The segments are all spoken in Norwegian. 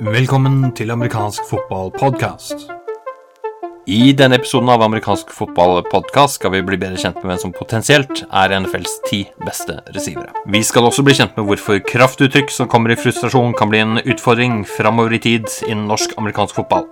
Velkommen til amerikansk fotballpodkast. I denne episoden av amerikansk fotballpodkast skal vi bli bedre kjent med hvem som potensielt er NFLs ti beste receivere. Vi skal også bli kjent med hvorfor kraftuttrykk som kommer i frustrasjon, kan bli en utfordring framover i tid innen norsk-amerikansk fotball.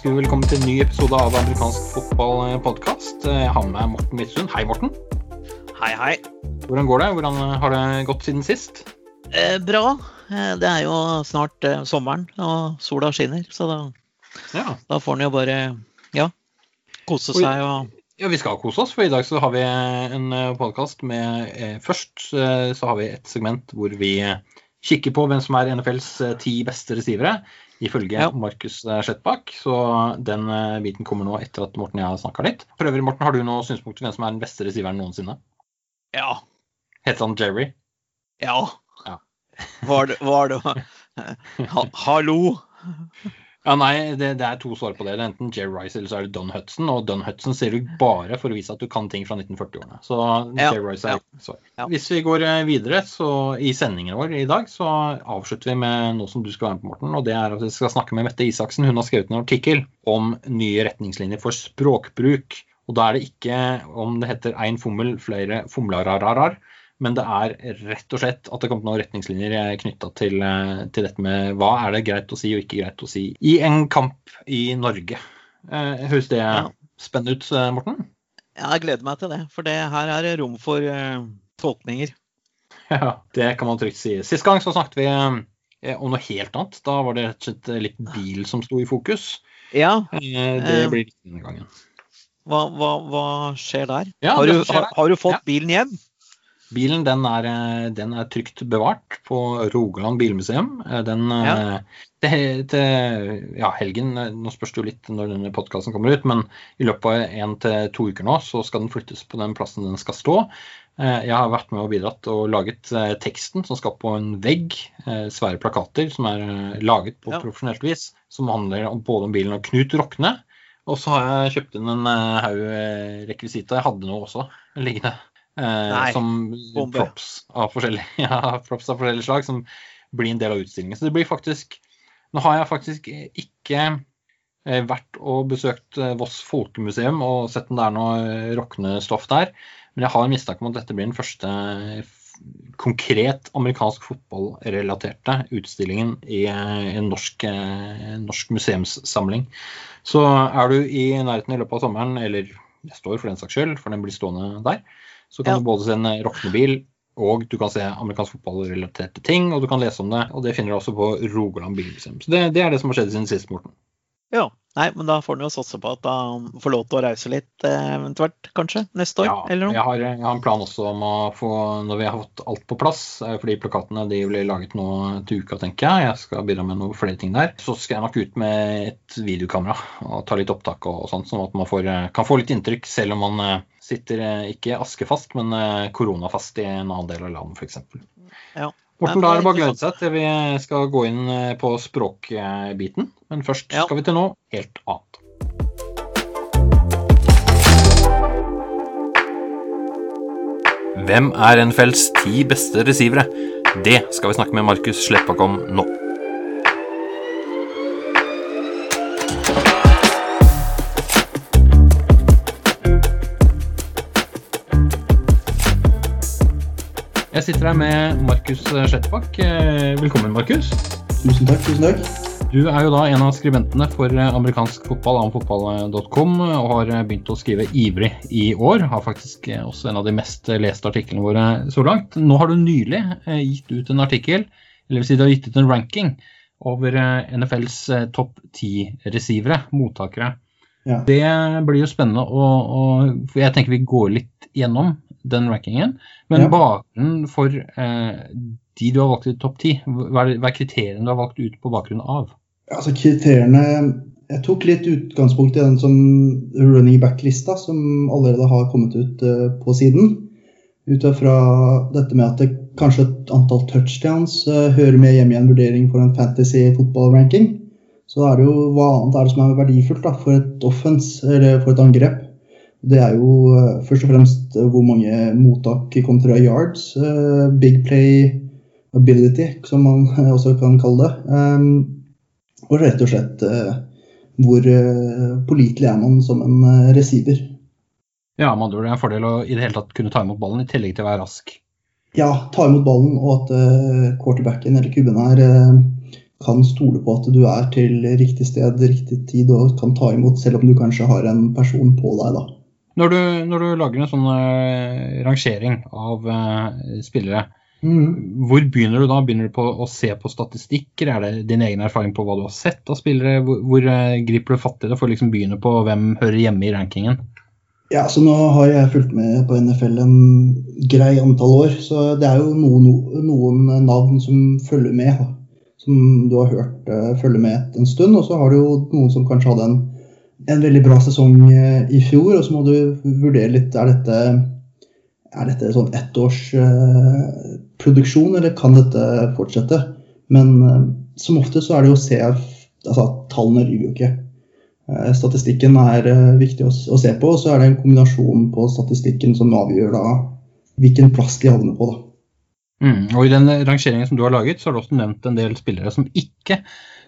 Ønsker vi velkommen til en ny episode av amerikansk fotballpodkast. Jeg har med meg Morten Midtsund. Hei, Morten. Hei, hei. Hvordan går det? Hvordan har det gått siden sist? Eh, bra. Eh, det er jo snart eh, sommeren, og sola skinner. Så da, Ja. da får en jo bare ja, kose seg og ja, vi skal kose oss, for i dag så har vi en podkast med eh, Først eh, så har vi et segment hvor vi eh, kikker på hvem som er NFLs eh, ti beste receivere, ifølge Ja. Markus eh, Så den eh, biten kommer nå etter at Morten og jeg har snakka litt. For øvrig, Morten, har du noen synspunkt til hvem som er den beste receiveren noensinne? Ja. Heter han Jerry? Ja. Ja. Var det, var det ha, Hallo? Ja, nei, det, det er to svar på det. Det enten Jerry Rice eller så er det Don Hudson. Og Don Hudson ser du bare for å vise at du kan ting fra 1940-årene. Så Ja, Jerry Rice er svar. ja. Hvis vi går eh, videre så i sendingen vår i dag, så avslutter vi med noe som du skal være med på, Morten. Og det er at vi skal snakke med Mette Isaksen. Hun har skrevet en artikkel om nye retningslinjer for språkbruk. Og da er det ikke om det heter ein fommel, flere fomlararar. Men det er rett og slett at det kommer noen retningslinjer knytta til, eh, til dette med hva er det greit å si og ikke greit å si i en kamp i Norge. Eh, Høres det spennende ut, eh, Morten? Ja, jeg gleder meg til det, for det her er det rom for uh, tolkninger. Ja, det kan man trygt si. Sist gang så snakket vi om noe helt annet. Da var det rett og slett litt bil som sto i fokus. Ja, Det blir denne gangen. hva, hva, hva skjer der? Ja, har, du, skjer har, har du fått Ja. bilen hjem? Bilen den er, eh, den er trygt bevart på Rogaland bilmuseum. Eh, Den, Ja. eh, til, til ja, helgen, nå spørs det jo litt når denne podkasten kommer ut, men i løpet av én til to uker nå så skal den flyttes på den plassen den skal stå. Jeg har vært med og bidratt og laget teksten som skal på en vegg. Svære plakater som er laget på Ja. profesjonelt vis, som handler om både om bilen og Knut Rokne. Og så har jeg kjøpt inn en haug rekvisita. Jeg hadde noe også liggende. Eh, Nei, som bombe. props av forskjellige, ja, props av forskjellige slag, som blir en del av utstillingen. Så det blir faktisk Nå har jeg faktisk ikke eh, vært og besøkt eh, Voss folkemuseum og sett om det er noe eh, rocknestoff der, men jeg har en mistanke om at dette blir den første konkret amerikansk fotballrelaterte utstillingen i en norsk, norsk museumssamling. Så er du i nærheten i løpet av sommeren, eller neste år for den saks skyld, for den blir stående der, så kan Ja. du både se en eh, rockebil, og du kan se amerikansk fotballrelaterte ting, og du kan lese om det. Og det finner du også på Rogaland bilmuseum. Så det, det er det som har skjedd siden sist, Morten. Ja. Nei, men da får en jo satse på at han får lov til å reise litt eh, eventuelt, kanskje, neste år? Ja, eller noe? jeg har, jeg har en plan også om å få, når vi har fått alt på plass, eh, fordi plakatene de blir laget nå til uka, tenker jeg. Jeg skal bidra med noen flere ting der. Så skal jeg nok ut med et videokamera og ta litt opptak og sånt, sånn at man får, kan få litt inntrykk, selv om man sitter eh, ikke askefast, men eh, koronafast i en annen del av landet, f.eks. Ja. Morten, da er det bare å glede seg til vi skal gå inn eh, på språkbiten. Men først Ja. skal vi til noe helt annet. Hvem er NFLs ti beste receivere? Det skal vi snakke med Markus Sleppak om nå. Jeg sitter her med Markus Slettbakk. Eh, Velkommen, Markus. Tusen takk. tusen takk. Du er jo da en av skribentene for eh, amerikansk fotball, amfotball.com, og har eh, begynt å skrive ivrig i år. Har faktisk også en av de mest leste artiklene våre så langt. Nå har du nylig gitt ut en artikkel, eller vil si du har gitt ut en ranking, over NFLs topp ti receivere, mottakere. Ja. Det blir jo spennende, å, å, jeg tenker vi går litt gjennom den rankingen. Men Ja. bakgrunnen for eh, de du har valgt i topp ti, hva er, hva er kriteriene du har valgt ut på bakgrunn av? Altså Kriteriene jeg tok litt utgangspunkt i den som running back-lista, som allerede har kommet ut eh, på siden. Ut fra dette med at det, kanskje et antall touchdowns eh, hører med hjemme i en vurdering for en fantasy fotball-ranking. Så er det jo hva annet er det som er verdifullt da, for et offense, eller for et angrep. Det er jo uh, først og fremst hvor mange mottak kontra yards. big play ability, som man også kan kalle det. Um, og rett og slett hvor pålitelig er man som en receiver. Ja, man tror det er en fordel å i det hele tatt kunne ta imot ballen, i tillegg til å være rask. Ja, ta imot ballen, og at quarterbacken eller kubben her kan stole på at du er til riktig sted, riktig tid og kan ta imot, selv om du kanskje har en person på deg. da. Når du, når du lager en sånn rangering av spillere, Mm. Hvor begynner du da? Begynner du på å se på statistikker? Er det din egen erfaring på hva du har sett av spillere? Hvor, hvor uh, griper du fatt i det for å liksom begynne på hvem hører hjemme i rankingen? Ja, så Nå har jeg fulgt med på NFL en grei antall år, så det er jo noen, noen navn som følger med. Som du har hørt uh, følge med en stund. Og så har du jo noen som kanskje hadde en, en veldig bra sesong uh, i fjor, og så må du vurdere litt er dette er dette sånn ettårsproduksjon, uh, eller kan dette fortsette? Men uh, som ofte så er det jo å se altså Tallene lyver jo ikke. Statistikken er viktig å, se på, og så er det en kombinasjon på statistikken som avgjør da hvilken plass de havner på. da. Mm, og I den rangeringen som du har laget, så har du også nevnt en del spillere som ikke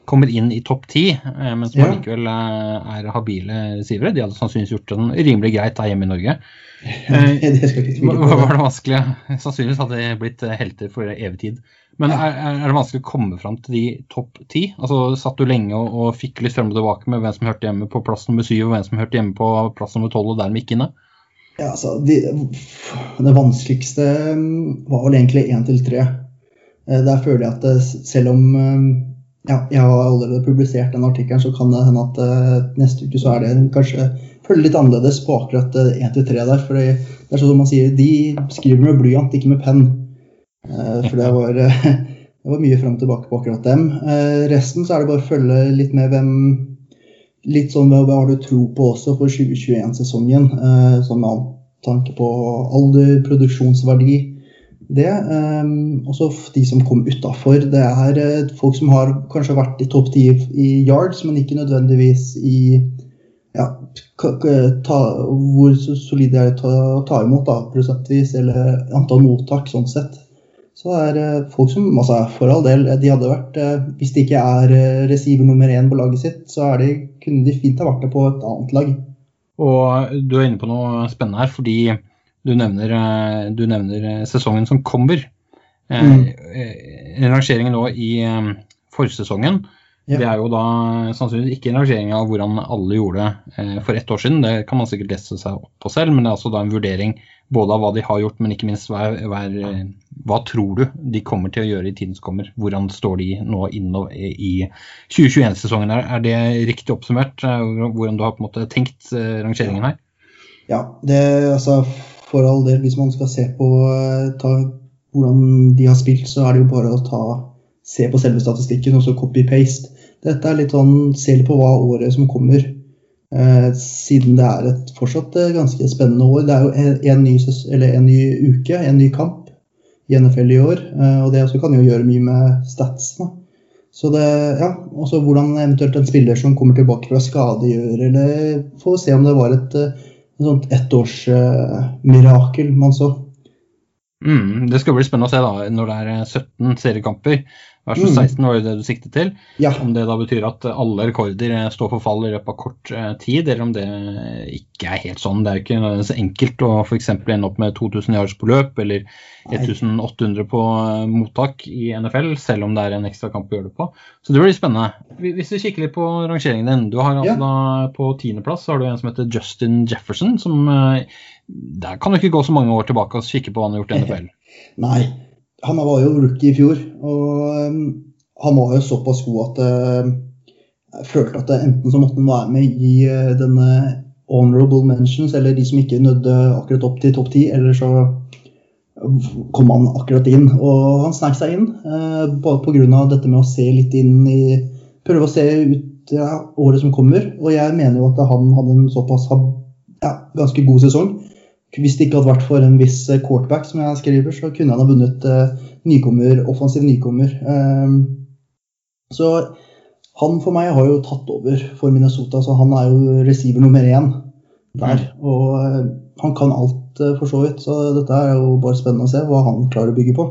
kommer inn i topp ti, men som ja. allikevel er habile receivere. De hadde sannsynligvis gjort det rimelig greit da hjemme i Norge. det tvile på. Var det vanskelig? Sannsynligvis hadde de blitt eh, helter for evig tid. Men er, er, det vanskelig å komme fram til de topp ti? Altså, satt du lenge og, og fikk litt frem og tilbake med hvem som hørte hjemme på plass nummer syv, og hvem som hørte hjemme på plass nummer tolv, og dermed ikke inne? Ja, altså, de, det vanskeligste mm, var vel egentlig én til tre. Eh, der føler jeg at eh, selv om ja, jeg har allerede publisert den artikkelen, så kan det hende at neste uke så er det kanskje følger litt annerledes på akkurat 1-3 eh, der. For det er sånn som man sier, de skriver med blyant, ikke med penn. Uh, for det var, det var mye fram og tilbake på akkurat dem. Resten så er det bare å følge litt med hvem Litt sånn hva har du tro på også for 2021-sesongen? Sånn med tanke på alder, produksjonsverdi. Det. Også de som kom utafor. Det er folk som har kanskje vært i topp ti i yards, men ikke nødvendigvis i ja, ta, hvor solide er det å ta imot da, prosentvis, eller antall mottak sånn sett. Så det er folk som altså, For all del, de hadde vært eh, Hvis de ikke er eh, receiver nummer én på laget sitt, så de, kunne de fint ha vært det på et annet lag. Og du er inne på noe spennende her, fordi du nevner, eh, du nevner sesongen som kommer. Mm. Rangeringen nå i forsesongen ja. Det er jo da sannsynligvis ikke en rangering av hvordan alle gjorde det eh, for ett år siden. Det kan man sikkert lese seg opp på selv, men det er altså da en vurdering både av hva de har gjort, men ikke minst hva, eh, hva tror du de kommer til å gjøre i tiden som kommer? Hvordan står de nå inne i 2021-sesongen? Er det riktig oppsummert? Eh, hvordan du har på en måte tenkt rangeringen her? Ja, det altså for all del, hvis man skal se på ta, hvordan de har spilt, så er det jo bare å ta se på selve statistikken og så copy-paste. Dette er litt sånn Se på hva året som kommer. Eh, siden det er et fortsatt eh, ganske spennende år. Det er jo en, en, ny, en ny, uke, en ny kamp i NFL i år. Eh, og det kan jo gjøre mye med stats. Da. Så det, ja, også hvordan eventuelt en spiller som kommer tilbake fra skade gjør, eller får se om det var et, et sånt ettårsmirakel uh, man så. Mm, det skal bli spennende å se da, når det er 17 seriekamper. Versus 16 mm. var jo det du siktet til. Ja. Om det da betyr at alle rekorder eh, står for fall i løpet av kort eh, tid, eller om det ikke er helt sånn. Det er jo ikke så enkelt å f.eks. ende opp med 2000 yards på løp eller 1800 på eh, mottak i NFL, selv om det er en ekstra kamp å gjøre det på. Så det blir spennende. Hvis vi kikker litt på rangeringen din. Du har altså ja. da På tiendeplass har du en som heter Justin Jefferson. som Der kan du ikke gå så mange år tilbake og kikke på hva han har gjort i NFL. Nei, han var jo rookie i fjor, og um, han var jo såpass god at uh, jeg følte at enten så måtte han være med i uh, denne honorable mentions, eller de som ikke nødde akkurat opp til topp ti, eller så kom han akkurat inn. Og han snek seg inn, uh, bare pga. dette med å se litt inn i Prøve å se ut ja, året som kommer. Og jeg mener jo at han hadde en såpass ja, ganske god sesong. Hvis det ikke hadde vært for en viss quarterback, som jeg skriver, så kunne han ha vunnet uh, nykommer, offensiv nykommer. Um, så han for meg har jo tatt over for Minnesota, så han er jo receiver nummer én der. Mm. Og uh, han kan alt, for så vidt. Så dette er jo bare spennende å se hva han klarer å bygge på.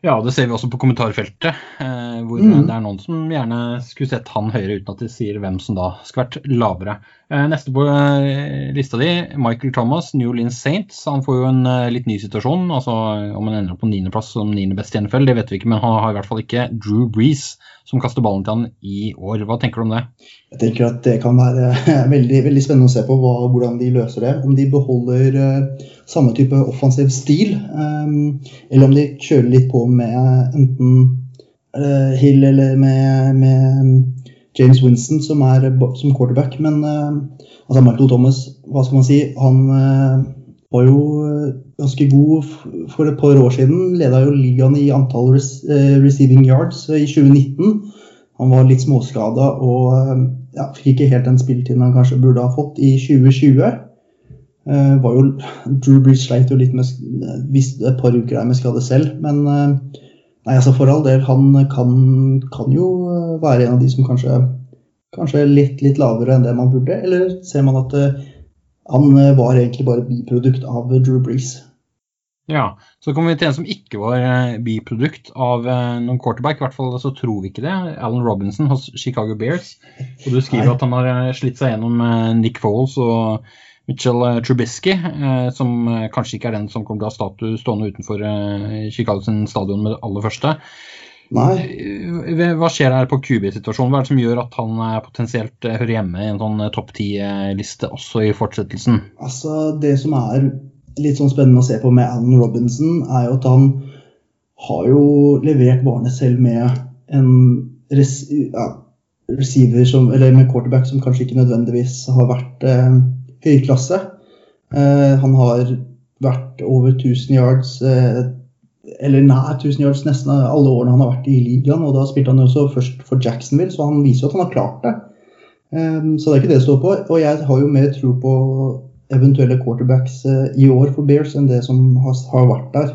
Ja, det ser vi også på kommentarfeltet, eh, hvor mm. det er noen som gjerne skulle sett han høyere, uten at de sier hvem som da skulle vært lavere. Eh, neste på eh, lista di, Michael Thomas, New Orleans Saints. Han får jo en litt ny situasjon. altså Om han ender opp på niendeplass som niende best i NFL, det vet vi ikke, men han har i hvert fall ikke Drew Breeze som kaster ballen til han i år. Hva tenker du om det? Jeg tenker at Det kan være veldig, veldig spennende å se på hva, hvordan de løser det. Om de beholder uh, samme type offensiv stil, um, eller om de kjører litt på med enten uh, Hill eller med, med, James Winston som er som quarterback. Men uh, altså Michael Thomas, hva skal man si, han var jo ganske god for et par år siden. Leda jo ligaen i antall eh, receiving yards i 2019. Han var litt småskada og eh, ja, fikk ikke helt den spilletiden han kanskje burde ha fått i 2020. Uh, var jo, Drew Brees sleit jo litt med et par uker der med skade selv, men uh, nei, altså for all del, han kan, kan, jo være en av de som kanskje, kanskje litt, litt lavere enn det man burde. Eller ser man at uh, han var egentlig bare biprodukt av Drew Brees? Ja, Så kommer vi til en som ikke var eh, biprodukt av eh, noen quarterback. I hvert fall så tror vi ikke det. Alan Robinson hos Chicago Bears. Og Du skriver at han har eh, slitt seg gjennom Nick Foles og Mitchell Trubisky, som kanskje ikke er den som kommer til å ha status stående utenfor Chicago sin stadion med det aller første. Nei. Hva skjer her på QB-situasjonen? Hva er det som gjør at han potensielt hører hjemme i en sånn topp ti-liste også i fortsettelsen? Altså, Det som er litt sånn spennende å se på med Alan Robinson, er jo at han har jo levert varene selv med en res, ja, receiver som, eller med quarterback som kanskje ikke nødvendigvis har vært eh, høyklasse. Eh, han har vært over 1000 yards, eh, eller nær 1000 yards nesten alle årene han har vært i ligaen. Og da spilte han jo også først for Jacksonville, så han viser jo at han har klart det. Eh, så det er ikke det det står på. Og jeg har jo mer tro på eventuelle quarterbacks eh, i år for Bears enn det som har, vært der.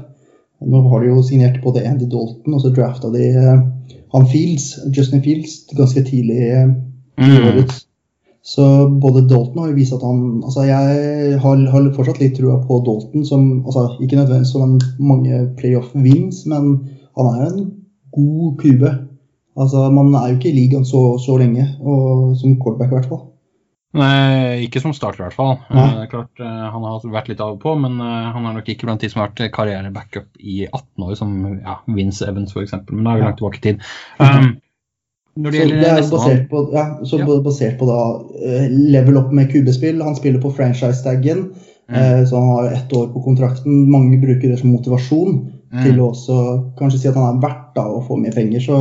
Nå har de jo signert både Andy Dalton, og så drafta de eh, han Fields, Justin Fields ganske tidlig eh, i mm. året. Så både Dalton har jo vist at han altså Jeg har, har fortsatt litt trua på Dalton, som altså ikke nødvendigvis som mange playoff wins, men han er en god kube. Altså, man er jo ikke i ligaen så, så lenge, og, som quarterback i hvert fall. Nei, ikke som starter i hvert fall. Ja. Uh, klart uh, Han har vært litt av og på, men uh, han er nok ikke blant de som har vært karrierebackup i 18 år, som ja, Vince Evans f.eks. Men da er vi langt tilbake i tid. Um, når det så det er basert på, ja, så ja. basert på da level up med kubespill. Han spiller på franchise-taggen, mm. så han har ett år på kontrakten. Mange bruker det som motivasjon mm. til å også kanskje si at han er verdt da, å få mye penger. Så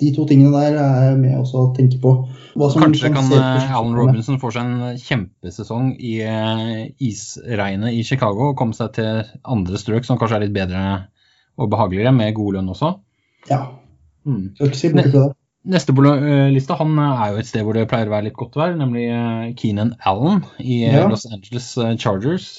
de to tingene der er jeg med også å tenke på. Kanskje kan eh, Alan Robinson få seg en kjempesesong i eh, isregnet i Chicago og komme seg til andre strøk som kanskje er litt bedre og behageligere, med god lønn også. Ja. Mm. Skal ikke si bort det. Neste på eh, lista han er jo et sted hvor det pleier å være litt godt vær, nemlig Keenan Allen i ja. Los Angeles Chargers.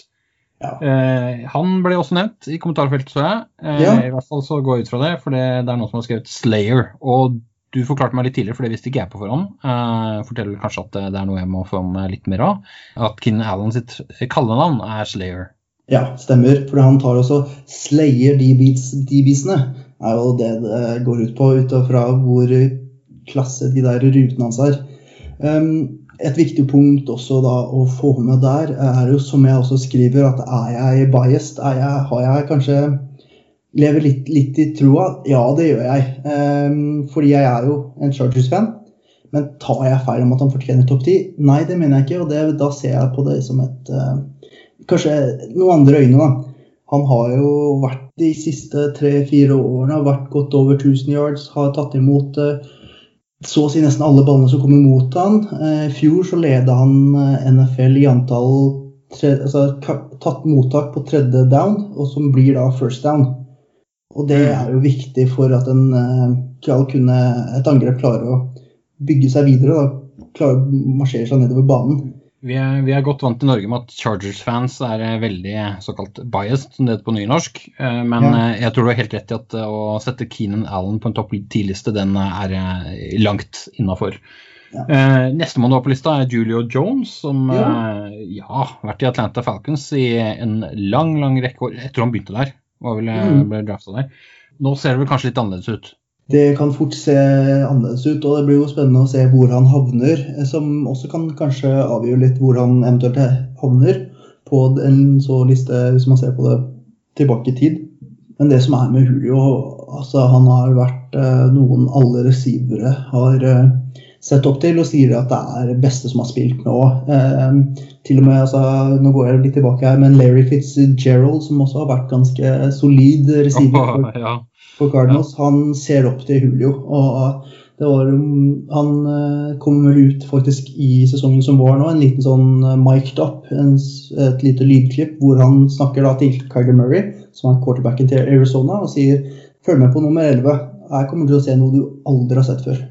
Ja. Eh, han ble også nevnt i kommentarfeltet, så jeg. Eh, ja. I hvert fall så går jeg ut fra det, for det, det, er noen som har skrevet Slayer. Og du forklarte meg litt tidligere, for det visste ikke jeg på forhånd. Eh, forteller kanskje at det er noe jeg må få med litt mer av. At Kin Allen sitt kallenavn er Slayer. Ja, stemmer. For han tar også Slayer DBs-ene. er jo det det går ut på, ut fra hvor klasse de der rutene hans er. Um, et viktig punkt også da å få med der, er jo som jeg også skriver, at er jeg biased? Er jeg, har jeg kanskje Lever litt, litt, i troa? Ja, det gjør jeg. Um, fordi jeg er jo en Chargers-fan. Men tar jeg feil om at han fortjener topp ti? Nei, det mener jeg ikke. Og det, da ser jeg på det som et uh, Kanskje noen andre øyne, da. Han har jo vært de siste tre-fire årene vært godt over 1000 yards, har tatt imot uh, så å si nesten alle ballene som kommer mot han. Eh, I fjor så leda han eh, NFL i antall tre, altså, tatt mottak på tredje down, og som blir da first down. Og det er jo viktig for at en skal eh, kunne, et angrep klarer å bygge seg videre. Da. klarer å marsjere seg nedover banen. Vi er, vi er, godt vant til Norge med at Chargers-fans er eh, veldig såkalt biased, som det heter på nynorsk. Eh, men ja. Eh, jeg tror du har helt rett i at å sette Keenan Allen på en topp ti-liste, den er langt innafor. Ja. Nestemann på lista, er Julio Jones, som ja. ja. har vært i Atlanta Falcons i en lang, lang rekke år. Jeg tror han begynte der. Var vel, mm. ble drafta der. Nå ser det vel kanskje litt annerledes ut det kan fort se annerledes ut, og det blir jo spennende å se hvor han havner. Eh, som også kan kanskje avgjøre litt hvor han eventuelt havner på en så liste, hvis man ser på det tilbake i tid. Men det som er med Julio, altså han har vært eh, noen alle receivere har eh, sett opp til og sier at det er det beste som har spilt nå. Eh, til og med, altså, Nå går jeg litt tilbake her, men Larry Fitzgerald, som også har vært ganske solid receiver. Oh, ja for Cardinals. Ja. Han ser opp til Julio. og det var, Han eh, kom vel ut faktisk i sesongen som var nå, en liten sånn eh, mic'd up, en, et lite lydklipp hvor han snakker da til Kyler Murray, som er quarterbacken til Arizona, og sier følg med på nummer 11. Jeg kommer til å se noe du aldri har sett før.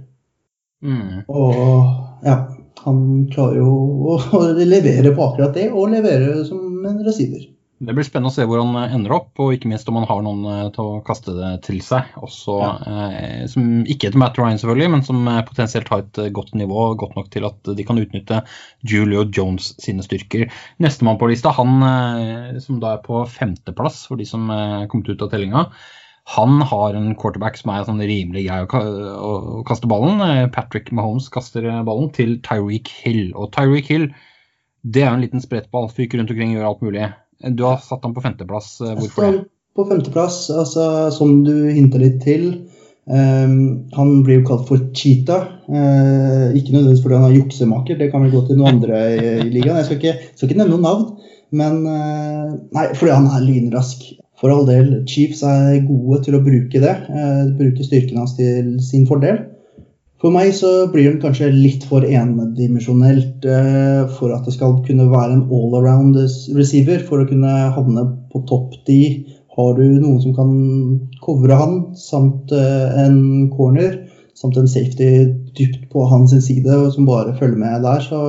Mm. Og ja, han klarer jo å levere på akkurat det, og levere som en receiver. Det blir spennende å se hvor han eh, ender opp, og ikke minst om han har noen eh, til å kaste det til seg. Også, ja. eh, som ikke heter Matt Ryan, selvfølgelig, men som eh, potensielt har et godt nivå, godt nok til at de kan utnytte Julio Jones sine styrker. Nestemann på lista, han eh, som da er på femteplass for de som eh, kommet ut av tellinga, han har en quarterback som er sånn rimelig grei å, kaste ballen. Patrick Mahomes kaster ballen til Tyreek Hill. Og Tyreek Hill det er jo en liten sprettball. Fyker rundt omkring, gjør alt mulig. Du har satt ham på femteplass. Eh, hvorfor det? På femteplass, altså, som du hinta litt til. Um, han blir jo kalt for cheetah. Uh, ikke nødvendigvis fordi han er juksemaker, det kan vel gå til noen andre i, i ligaen. Jeg skal ikke, skal ikke, nevne noen navn, men uh, nei, fordi han er lynrask. For all del, Chiefs er gode til å bruke det. Uh, bruke styrken hans til sin fordel. For meg så blir den kanskje litt for endimensjonelt uh, for at det skal kunne være en all around receiver. For å kunne havne på topp de har du noen som kan covre han, samt uh, en corner, samt en safety dypt på hans side og som bare følger med der. Så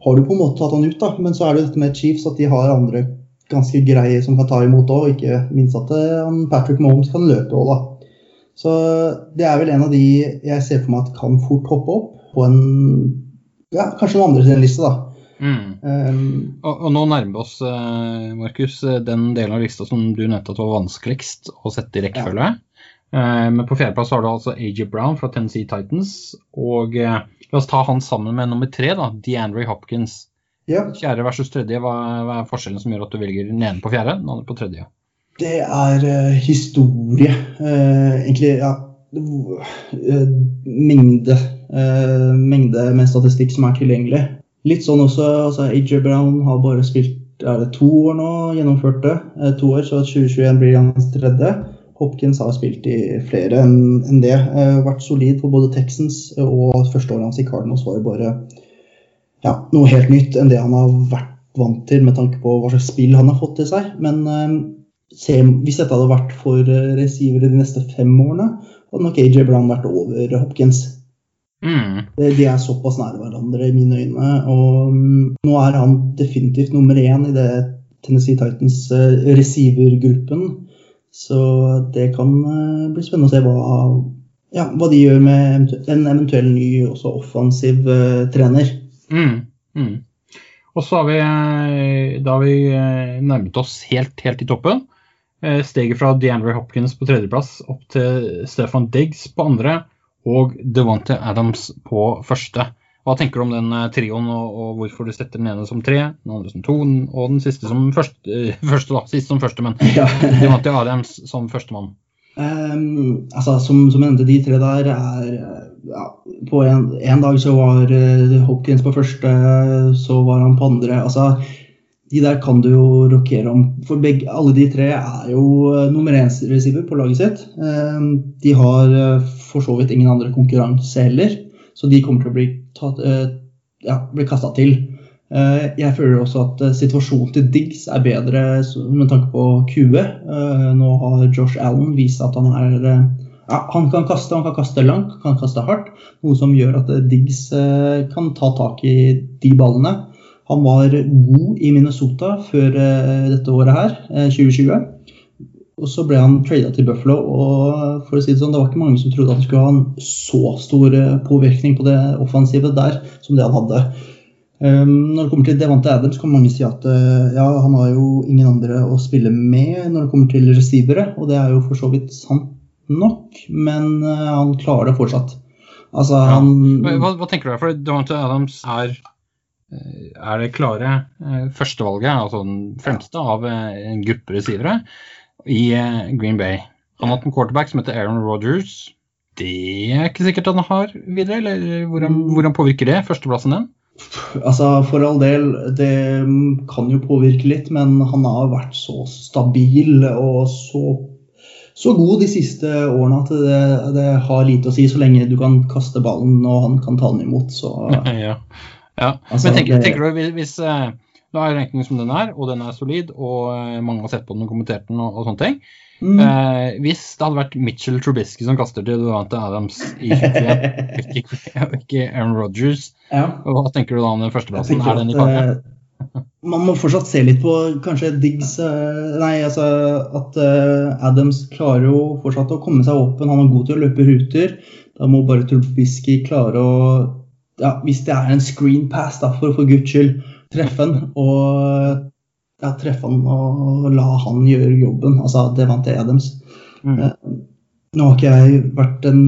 har du på en måte tatt han ut, da. Men så er det dette med Chiefs at de har andre ganske greie som kan ta imot òg. Ikke minst at uh, Patrick Mahomes kan løpe òg, da. Så det er vel en av de jeg ser for meg at kan fort hoppe opp på en ja, kanskje noen andre sin liste, da. Mm. Um, og, og, nå nærmer vi oss, uh, Markus, den delen av lista som du nevnte at var vanskeligst å sette i rekkefølge. Ja. Uh, men på fjerdeplass har du altså AJ Brown fra Tennessee Titans. Og uh, la oss ta han sammen med nummer tre, da, DeAndre Hopkins. Ja. Fjerde versus tredje, hva, hva, er forskjellen som gjør at du velger den ene på fjerde, den andre på tredje? Det er uh, historie. Uh, egentlig, ja uh, mengde, mengde med statistikk som er tilgjengelig. Litt sånn også, altså AJ Brown har bare spilt er det to år nå, gjennomført det. to år, Så 2021 blir hans tredje. Hopkins har spilt i flere enn en det. vært solid på både Texans og førsteåret hans i Cardinals var jo bare ja, noe helt nytt enn det han har vært vant til med tanke på hva slags spill han har fått til seg. Men se, hvis dette hadde vært for eh, receivere de neste fem årene, hadde nok AJ Brown vært over Hopkins. Mm. De er såpass nære hverandre i mine øyne. Og um, nå er han definitivt nummer én i det Tennessee Titans uh, receiver-gruppen. Så det kan uh, bli spennende å se hva, ja, hva de gjør med en eventuell ny også offensiv uh, trener. Mm. Mm. Og så har vi, da har vi nærmet oss helt, helt i toppen. Eh, steget fra DeAndre Hopkins på tredjeplass opp til Stefan Diggs på andre og Devante Adams på første. Hva tenker du om den eh, trioen, og, og, hvorfor du setter den ene som tre, den andre som to, og den siste som første, første da, siste som første, men ja. Devante Adams som førstemann? Um, altså, som, som endte de tre der er ja, På en, dag så var uh, Hopkins på første, så var han på andre. altså de der kan du jo rokere om. For begge, alle de tre er jo uh, nummer én-receiver på laget sitt. Um, de har uh, for så vidt ingen andre konkurranse heller, så de kommer til å bli, tatt, ja, bli kasta til. Jeg føler også at situasjonen til Diggs er bedre med tanke på QE. nå har Josh Allen vist at han er, ja, han kan kaste, han kan kaste langt, kan kaste hardt. Noe som gjør at eh, Diggs eh, kan ta tak i de ballene. Han var god i Minnesota før eh, dette året her, eh, 2020. Og så ble han trada til Buffalo, og for å si det sånn, det var ikke mange som trodde at han skulle ha en så stor eh, påvirkning på det offensive der som det han hadde. Um, når det kommer til Devante Adams, kan mange si at eh, ja, han har jo ingen andre å spille med når det kommer til receivere, og det er jo for så vidt sant nok, men eh, han klarer det fortsatt. Altså, Ja. han Hva, hva tenker du? For Devante Adams er, eh, er det klare førstevalget, altså den fremste av en gruppe receivere i Green Bay. Han har hatt en quarterback som heter Aaron Rodgers. Det er ikke sikkert han har videre, eller hvordan, hvordan påvirker det førsteplassen den? Altså, For all del, det kan jo påvirke litt, men han har vært så stabil og så, så god de siste årene at det, det har lite å si så lenge du kan kaste ballen og han kan ta den imot. Så ja. ja. Altså, Men tenker, det- tenker du hvis, hvis du har en rankingen som den er, og den er solid, og eh, mange har sett på den og kommentert den og, og sånne ting. Mm. Eh, hvis det hadde vært Mitchell Trubisky som kaster til Devante Adams i 2021, ikke, ikke Aaron Rodgers, ja. hva tenker du da om den førsteplassen? Er den i at, eh, Man må fortsatt se litt på kanskje Diggs eh, Nei, altså at eh, Adams klarer jo fortsatt å komme seg åpen. Han er god til å løpe ruter. Da må bare Trubisky klare å ja, Hvis det er en screen pass, da, for, for guds skyld, treffe han. Og ja, treffe han og la han gjøre jobben. Altså Devante Adams. Mm. Eh, Nå har ikke jeg vært den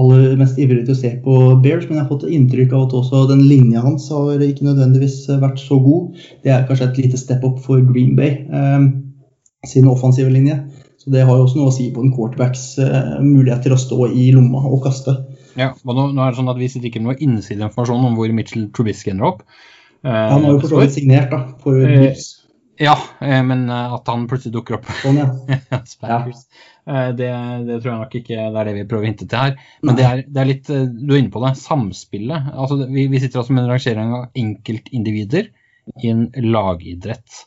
aller mest ivrige til å se på Bears, men jeg har fått inntrykk av at også den linja hans har ikke nødvendigvis vært så god. Det er kanskje et lite step up for Green Bay eh, sin offensive linje. Så det har jo også noe å si på en quarterbacks eh, mulighet til å stå i lomma og kaste. Ja, og nå, nå er det sånn at Vi sitter ikke med noe innsideinformasjon om hvor Mitchell Trubisky ender opp. Eh, Han har jo for så vidt signert da, for Eh, Bills. Ja, eh, men eh, at han plutselig dukker opp Sånn, ja. Spackers. Ja. Det, det tror jeg nok ikke det er det vi prøver å hinte til her. Men det er, det er litt eh, Du er inne på det. Samspillet. Altså, vi, vi sitter altså med en rangering av enkeltindivider i en lagidrett.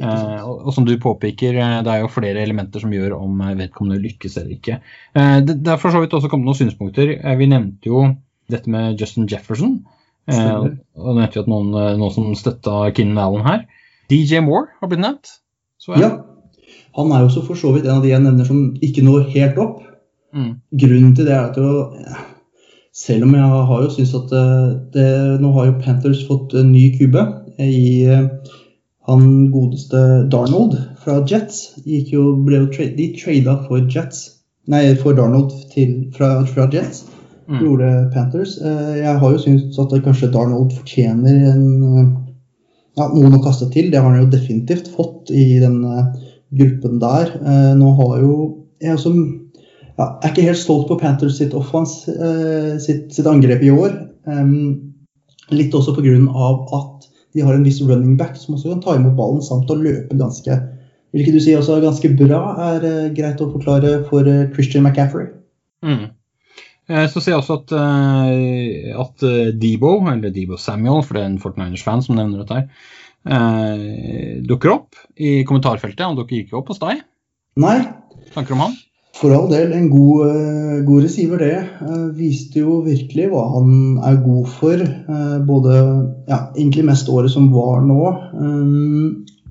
Eh, og, og som du påpeker, eh, det er jo flere elementer som gjør om eh, vedkommende lykkes eller ikke. Eh, det, det er for så vidt også kommet noen synspunkter. Eh, vi nevnte jo dette med Justin Jefferson. Eh, og nevnte jo at noen, eh, noen som støtta Kinn Allen her. DJ Moore har blitt nevnt. Så ja. Han er jo også for så vidt en av de jeg nevner som ikke når helt opp. Mm. Grunnen til det er at jo, selv om jeg har jo syntes at eh, det, Nå har jo Panthers fått en ny kube i eh, han godeste Darnold fra Jets. Gikk jo, ble jo tra de trada for Jets. Nei, for Darnold til, fra, fra Jets. Mm. Gjorde Panthers. Eh, Jeg har jo syntes at kanskje Darnold fortjener en, eh, ja, noen å kaste til. Det har han jo definitivt fått i den eh, gruppen der. Eh, Nå har jo jeg også ja, er ikke helt stolt på Panthers sitt offens, eh, sitt, sitt angrep i år. Litt også pga. at de har en viss running back som også kan ta imot ballen samt å løpe ganske vil ikke du si også ganske bra, er greit å forklare for Christian McCaffrey. Mm. Eh, Så ser jeg også at, eh, at eh, Debo, eller Debo Samuel, for det er en 49ers-fan som nevner dette her, dukker opp i kommentarfeltet. Han dukker ikke opp hos deg. Nei, Tanker om han? for all del en god, god receiver, det. Viste jo virkelig hva han er god for. både ja, egentlig mest året som var nå.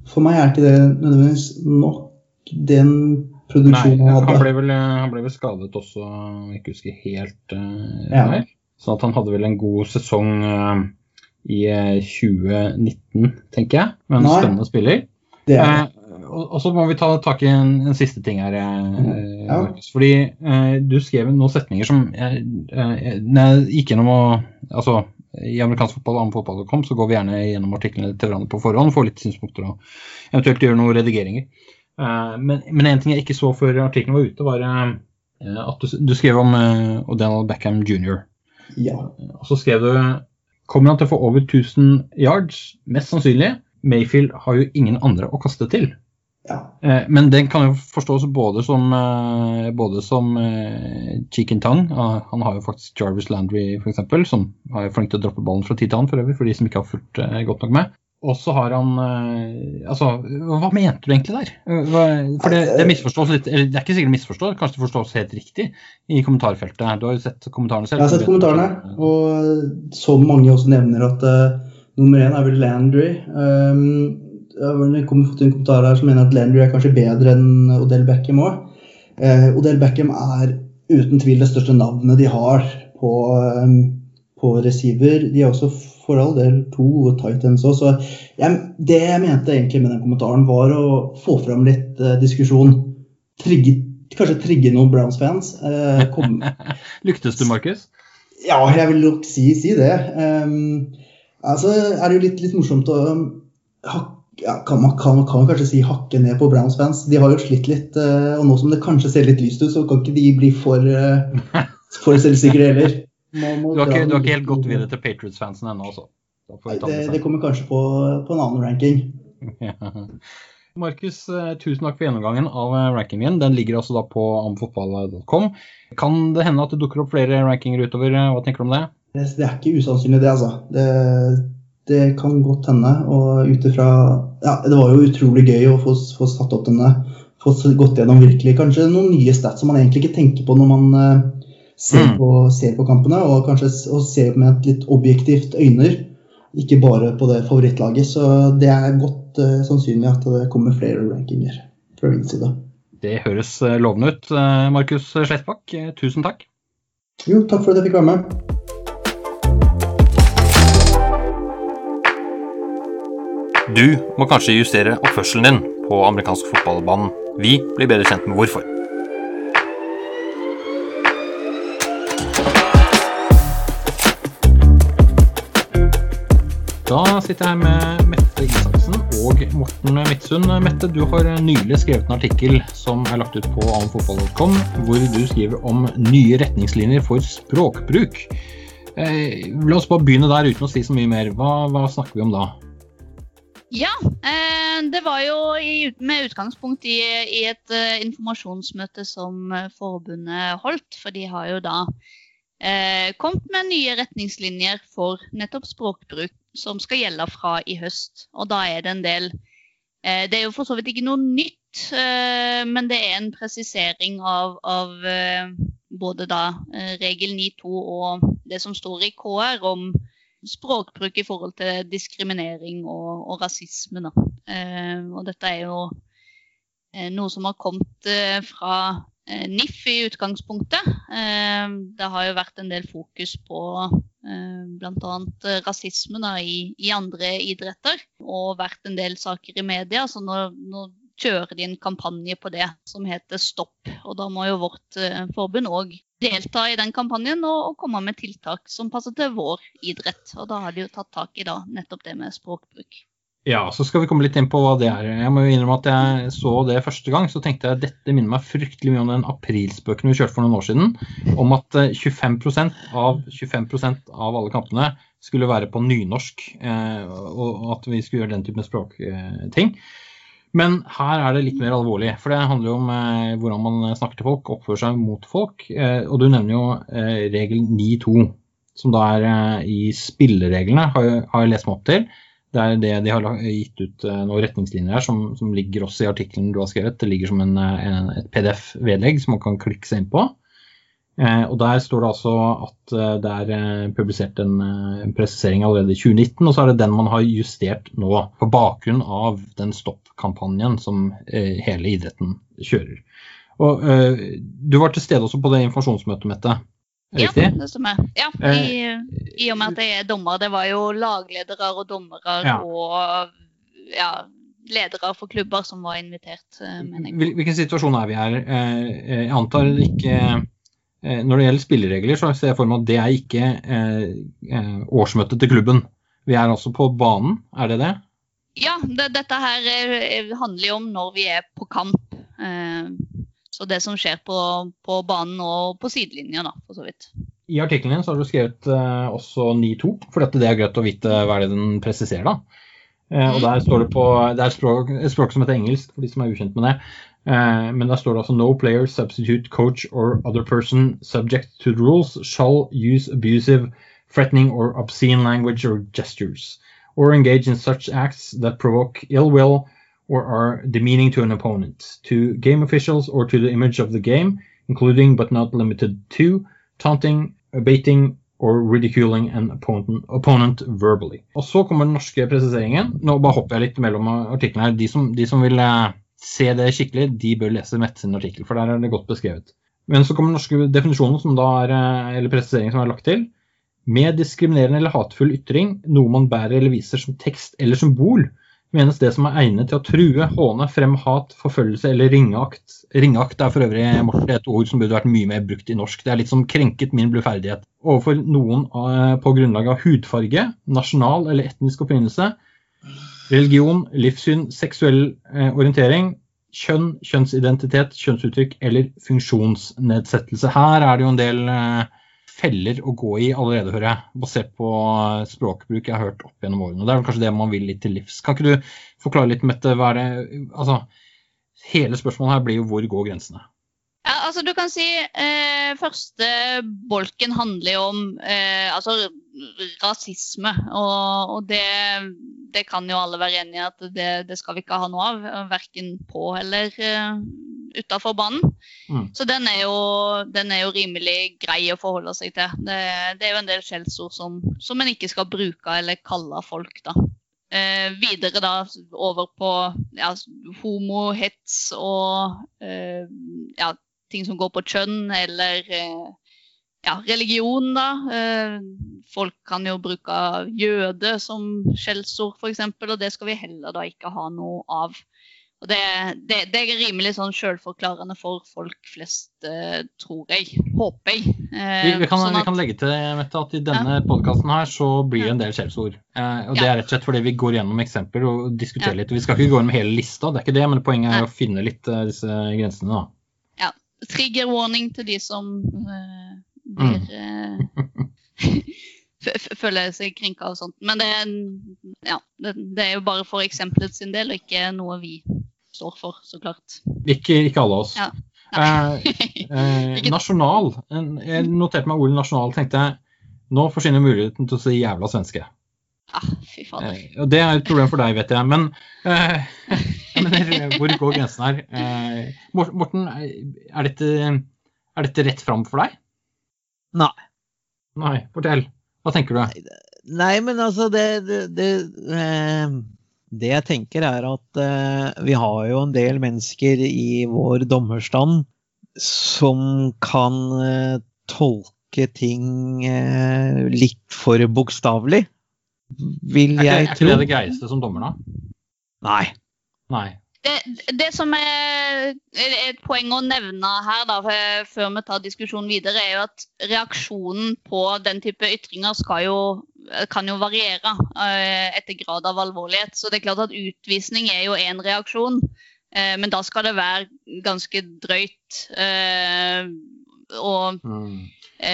For meg er ikke det nødvendigvis nok den produksjonen han han hadde. ble vel, eh, han ble vel skadet også, om jeg ikke husker helt uh, Ja. feil. Så at han hadde vel en god sesong uh, i eh, 2019, tenker jeg. Men Nei. spennende spiller. Er, Eh, og, og så må vi ta tak i en, en siste ting her. Eh, Ja. Fordi du skrev noen setninger som jeg, jeg gikk gjennom og, altså, I amerikansk fotball og annen fotball.com så går vi gjerne gjennom artiklene til hverandre på forhånd, får litt synspunkter og eventuelt gjør noen redigeringer. Eh, men, men en ting jeg ikke så før artikkelen var ute, var eh, at du, du skrev om eh, O'Donnell Beckham jr. ja. Og så skrev du Kommer han til å få over 1000 yards? Mest sannsynlig. Mayfield har jo ingen andre å kaste til. ja. Men den kan jo forstås både som, både som cheek and tongue. Ah, Han har jo faktisk Jarvis Landry f.eks., som er flink til å droppe ballen fra tid til annen, for øvrig, for de som ikke har fulgt godt nok med. Og så har han eh, Altså, hva mente du egentlig der? For det, det misforstås litt eller Det er ikke sikkert misforstått, kanskje det forstås helt riktig i kommentarfeltet. Du har jo sett kommentarene selv. Jeg har sett kommentarene, og som mange også nevner at uh, nummer én er vel Landry. Um, jeg har fått en kommentar her som mener at Landry er kanskje bedre enn Odell Beckham òg. Uh, Odell Beckham er uten tvil det største navnet de har på, um, på receiver. De er også for all del to Titans òg. Så jeg, det jeg mente egentlig med den kommentaren, var å få fram litt eh, diskusjon. Trigge, kanskje trigge noen Browns-fans. Eh, Lyktes du, Markus? Ja, jeg vil nok si, si det. Um, altså er det jo litt, litt morsomt å hakke ja, kan, man, kan, kan, man, kanskje si hakke ned på Browns-fans. De har jo slitt litt, uh, og nå som det kanskje ser litt lyst ut, så kan ikke de bli for, for selvsikre heller. Du har, ikke, du har, ikke, helt gått videre til Patriots-fansen ennå? Nei, det, det, kommer kanskje på, på en annen ranking. Markus, eh, tusen takk for gjennomgangen av rankingen rankingen. Den ligger altså da på amfotball.com. Kan det hende at det dukker opp flere rankinger utover? Eh, hva tenker du om det? Det, det er ikke usannsynlig, det, altså. Det, det kan godt hende. Og ut ifra Ja, det var jo utrolig gøy å få, få satt opp denne. Få gått gjennom virkelig kanskje noen nye stats som man egentlig ikke tenker på når man ser, mm. på, ser på kampene, og kanskje og ser med et litt objektivt øyne. Ikke bare på det favorittlaget. Så det er godt uh, sannsynlig at det kommer flere rankinger fra min side. Det høres eh, lovende ut. Eh, Markus Slettbakk, tusen takk. Jo, takk for at jeg fikk være med. Du må kanskje justere oppførselen din på amerikansk fotballbanen. Vi blir bedre kjent med hvorfor. Da sitter jeg her med Mette Isaksen og Morten Midtsund. Mette, du har nylig skrevet en artikkel som er lagt ut på amfotball.com, hvor du skriver om nye retningslinjer for språkbruk. Eh, la oss bare begynne der uten å si så mye mer. Hva, hva snakker vi om da? Ja, eh, det var jo med utgangspunkt i, et uh, informasjonsmøte som forbundet holdt. For de har jo da eh, kommet med nye retningslinjer for nettopp språkbruk som skal gjelde fra i høst. Og da er det en del eh, Det er jo for så vidt ikke noe nytt, eh, men det er en presisering av, av eh, både da regel 9.2 og det som står i KR om språkbruk i forhold til diskriminering og, og rasisme. Da. og dette er jo noe som har kommet fra NIF i utgangspunktet. Det har jo vært en del fokus på Eh, bl.a. Eh, rasisme da, i, i, andre idretter. Og vært en del saker i media. så nå, nå, kjører de en kampanje på det som heter Stopp. Og da må jo vårt eh, forbund òg delta i den kampanjen og, og, komme med tiltak som passer til vår idrett. Og da har de jo tatt tak i da, nettopp det med språkbruk. Ja, så skal vi komme litt inn på hva det er. Jeg må jo innrømme at jeg så det første gang, så tenkte jeg at dette minner meg fryktelig mye om den aprilspøken vi kjørte for noen år siden, om at 25 eh, av 25% av alle kampene skulle være på nynorsk, eh, og at vi skulle gjøre den typen språkting. Men her er det litt mer alvorlig, for det handler jo om eh, hvordan man snakker til folk, oppfører seg mot folk. Og du nevner jo regel 9-2, som da er i spillereglene, har jeg lest meg opp til det er det de har gitt ut uh, noen retningslinjer her, som, som, ligger også i artikkelen du har skrevet. Det ligger som en, eh, en, et PDF-vedlegg som man kan klikke seg inn på. Eh, og Der står det altså at uh, det er publisert en, en, presisering allerede i 2019, og så er det den man har justert nå på bakgrunn av den stopp-kampanjen som hele idretten kjører. Og Du var til stede også på det informasjonsmøtet, Mette. Riktig? Ja, det stemmer. Ja, i, eh, i, og med at jeg er dommer. Det var jo lagledere og dommere ja. og ja, ledere for klubber som var invitert. Eh, hvilken situasjon er vi her? Eh, jeg antar ikke Når det gjelder spilleregler, så ser jeg for meg at det er ikke årsmøtet til klubben. Vi er altså på banen, er det det? Ja, det, dette her handler jo om når vi er på kamp. Så det som skjer på, på banen og på sidelinja, da, for så vidt. I artikkelen din så har du skrevet eh, også 9-2, for det er greit å vite hva det den presiserer. da. Eh, og der står det på, det er språk, et språk som heter engelsk, for de som er ukjent med det. Eh, men der står det altså no player, substitute, coach or other person subject to the rules shall use abusive, threatening or obscene language or gestures. or engage in such acts that provoke ill will or are demeaning to an opponent, to game officials or to the image of the game, including but not limited to taunting, baiting or ridiculing an opponent, opponent verbally. Og så kommer den norske presiseringen. Nå bare hopper jeg litt mellom artiklene her. De som, de som vil eh, se det skikkelig, de bør lese Mette sin artikkel, for der er det godt beskrevet. Men så kommer den norske definisjonen, som da er, eh, eller presiseringen som er lagt til. Med diskriminerende eller hatefull ytring, noe man bærer eller viser som tekst eller symbol, menes det som er egnet til å true, håne, frem hat, forfølgelse eller ringeakt. Ringeakt er for øvrig Morten, et ord som burde vært mye mer brukt i norsk. Det er litt som krenket min bluferdighet. Overfor noen eh, på grunnlag av hudfarge, nasjonal eller etnisk opprinnelse, religion, livssyn, seksuell eh, orientering, kjønn, kjønnsidentitet, kjønnsuttrykk eller funksjonsnedsettelse. Her er det jo en del eh, feller å gå i allerede, hører jeg, basert på språkbruk jeg har hørt opp gjennom årene. Det er vel kanskje det man vil litt til livs. Kan ikke du forklare litt, Mette, hva er det Altså, hele spørsmålet her blir jo hvor går grensene? Ja, altså du kan si eh, Første bolken handler jo om eh, altså, rasisme. Og, og det, det, kan jo alle være enig i at det, det, skal vi ikke ha noe av. Verken på eller eh, utafor banen. Mm. Så den er, jo, den er, jo, rimelig grei å forholde seg til. Det, det er jo en del skjellsord som, som en ikke skal bruke eller kalle folk, da. Eh, videre da over på ja, homohets og eh, ja, ting som går på kjønn eller eh, ja, religion, da. Eh, folk kan jo bruke jøde som skjellsord, f.eks., og det skal vi heller da ikke ha noe av. Og det, det, det, er rimelig sånn selvforklarende for folk flest, eh, tror jeg. Håper jeg. Eh, vi, vi, kan, sånn at, vi, kan, legge til Mette, at i denne ja. podkasten her så blir det en del skjellsord. Eh, og det er rett og slett fordi vi går gjennom eksempler og diskuterer ja. litt. Vi skal ikke gå gjennom hele lista, det er ikke det, men poenget er å finne litt disse grensene. da. Trigger warning til de som uh, blir uh, føler seg krenka av sånt. Men det, ja, det, det, er jo bare for eksempelet sin del, og ikke noe vi står for, så klart. Ikke, ikke alle oss. Ja. Eh, eh, nasjonal. Jeg noterte meg ordet nasjonal. tenkte jeg, Nå forsvinner muligheten til å si jævla svenske. Ah, fy fader. Eh, og det er et problem for deg, vet jeg. Men eh, men hvor går grensen her? Eh, Morten, er dette, er dette rett fram for deg? Nei. Nei, fortell. Hva tenker du? Nei, men altså det, det, det eh, det jeg tenker, er at eh, vi har jo en del mennesker i vår dommerstand som kan eh, tolke ting eh, litt for bokstavelig, vil jeg tro. Er ikke det det greieste som dommer, da? Nei. Nei. Det, det, som er et poeng å nevne her, da, før vi tar diskusjonen videre, er jo at reaksjonen på den type ytringer skal jo kan jo variere uh, etter grad av alvorlighet. Så det er klart at utvisning er jo én reaksjon, uh, men da skal det være ganske drøyt. Og mm.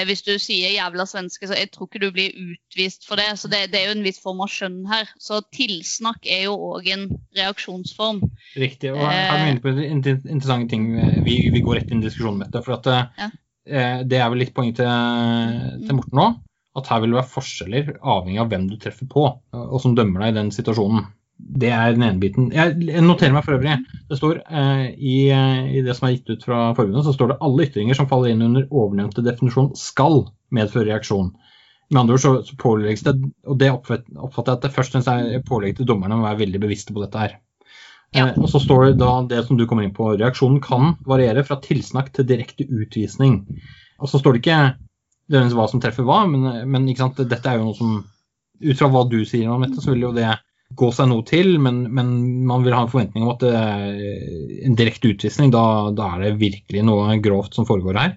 hvis du sier 'jævla svenske', så jeg tror ikke du blir utvist for det. Så det, det er jo en viss form av skjønn her. Så tilsnakk er jo òg en reaksjonsform. Riktig. og her er vi inne på interessante ting. Vi, vi, går rett inn i diskusjonen med dette. for at ja. Det er vel litt poeng til, til Morten nå at her vil det være forskjeller avhengig av hvem du treffer på, og som dømmer deg i den situasjonen. Det er den ene biten. Jeg noterer meg for øvrig. Det står eh, i, eh, i, det som er gitt ut fra forbundet, så står det alle ytringer som faller inn under ovennevnte definisjon skal medføre reaksjon. Med andre ord så, så pålegges det, og det oppfatter jeg at det først er pålegg til dommerne å være veldig bevisste på dette her. Ja. Eh, og så står det da det som du kommer inn på. Reaksjonen kan variere fra tilsnakk til direkte utvisning. Og så står det ikke nødvendigvis hva som treffer hva, men, men dette er jo noe som Ut fra hva du sier om dette, så vil jo det gå seg noe til, men, men man vil ha en forventning om at en direkte utvisning, da, da, er det virkelig noe grovt som foregår her.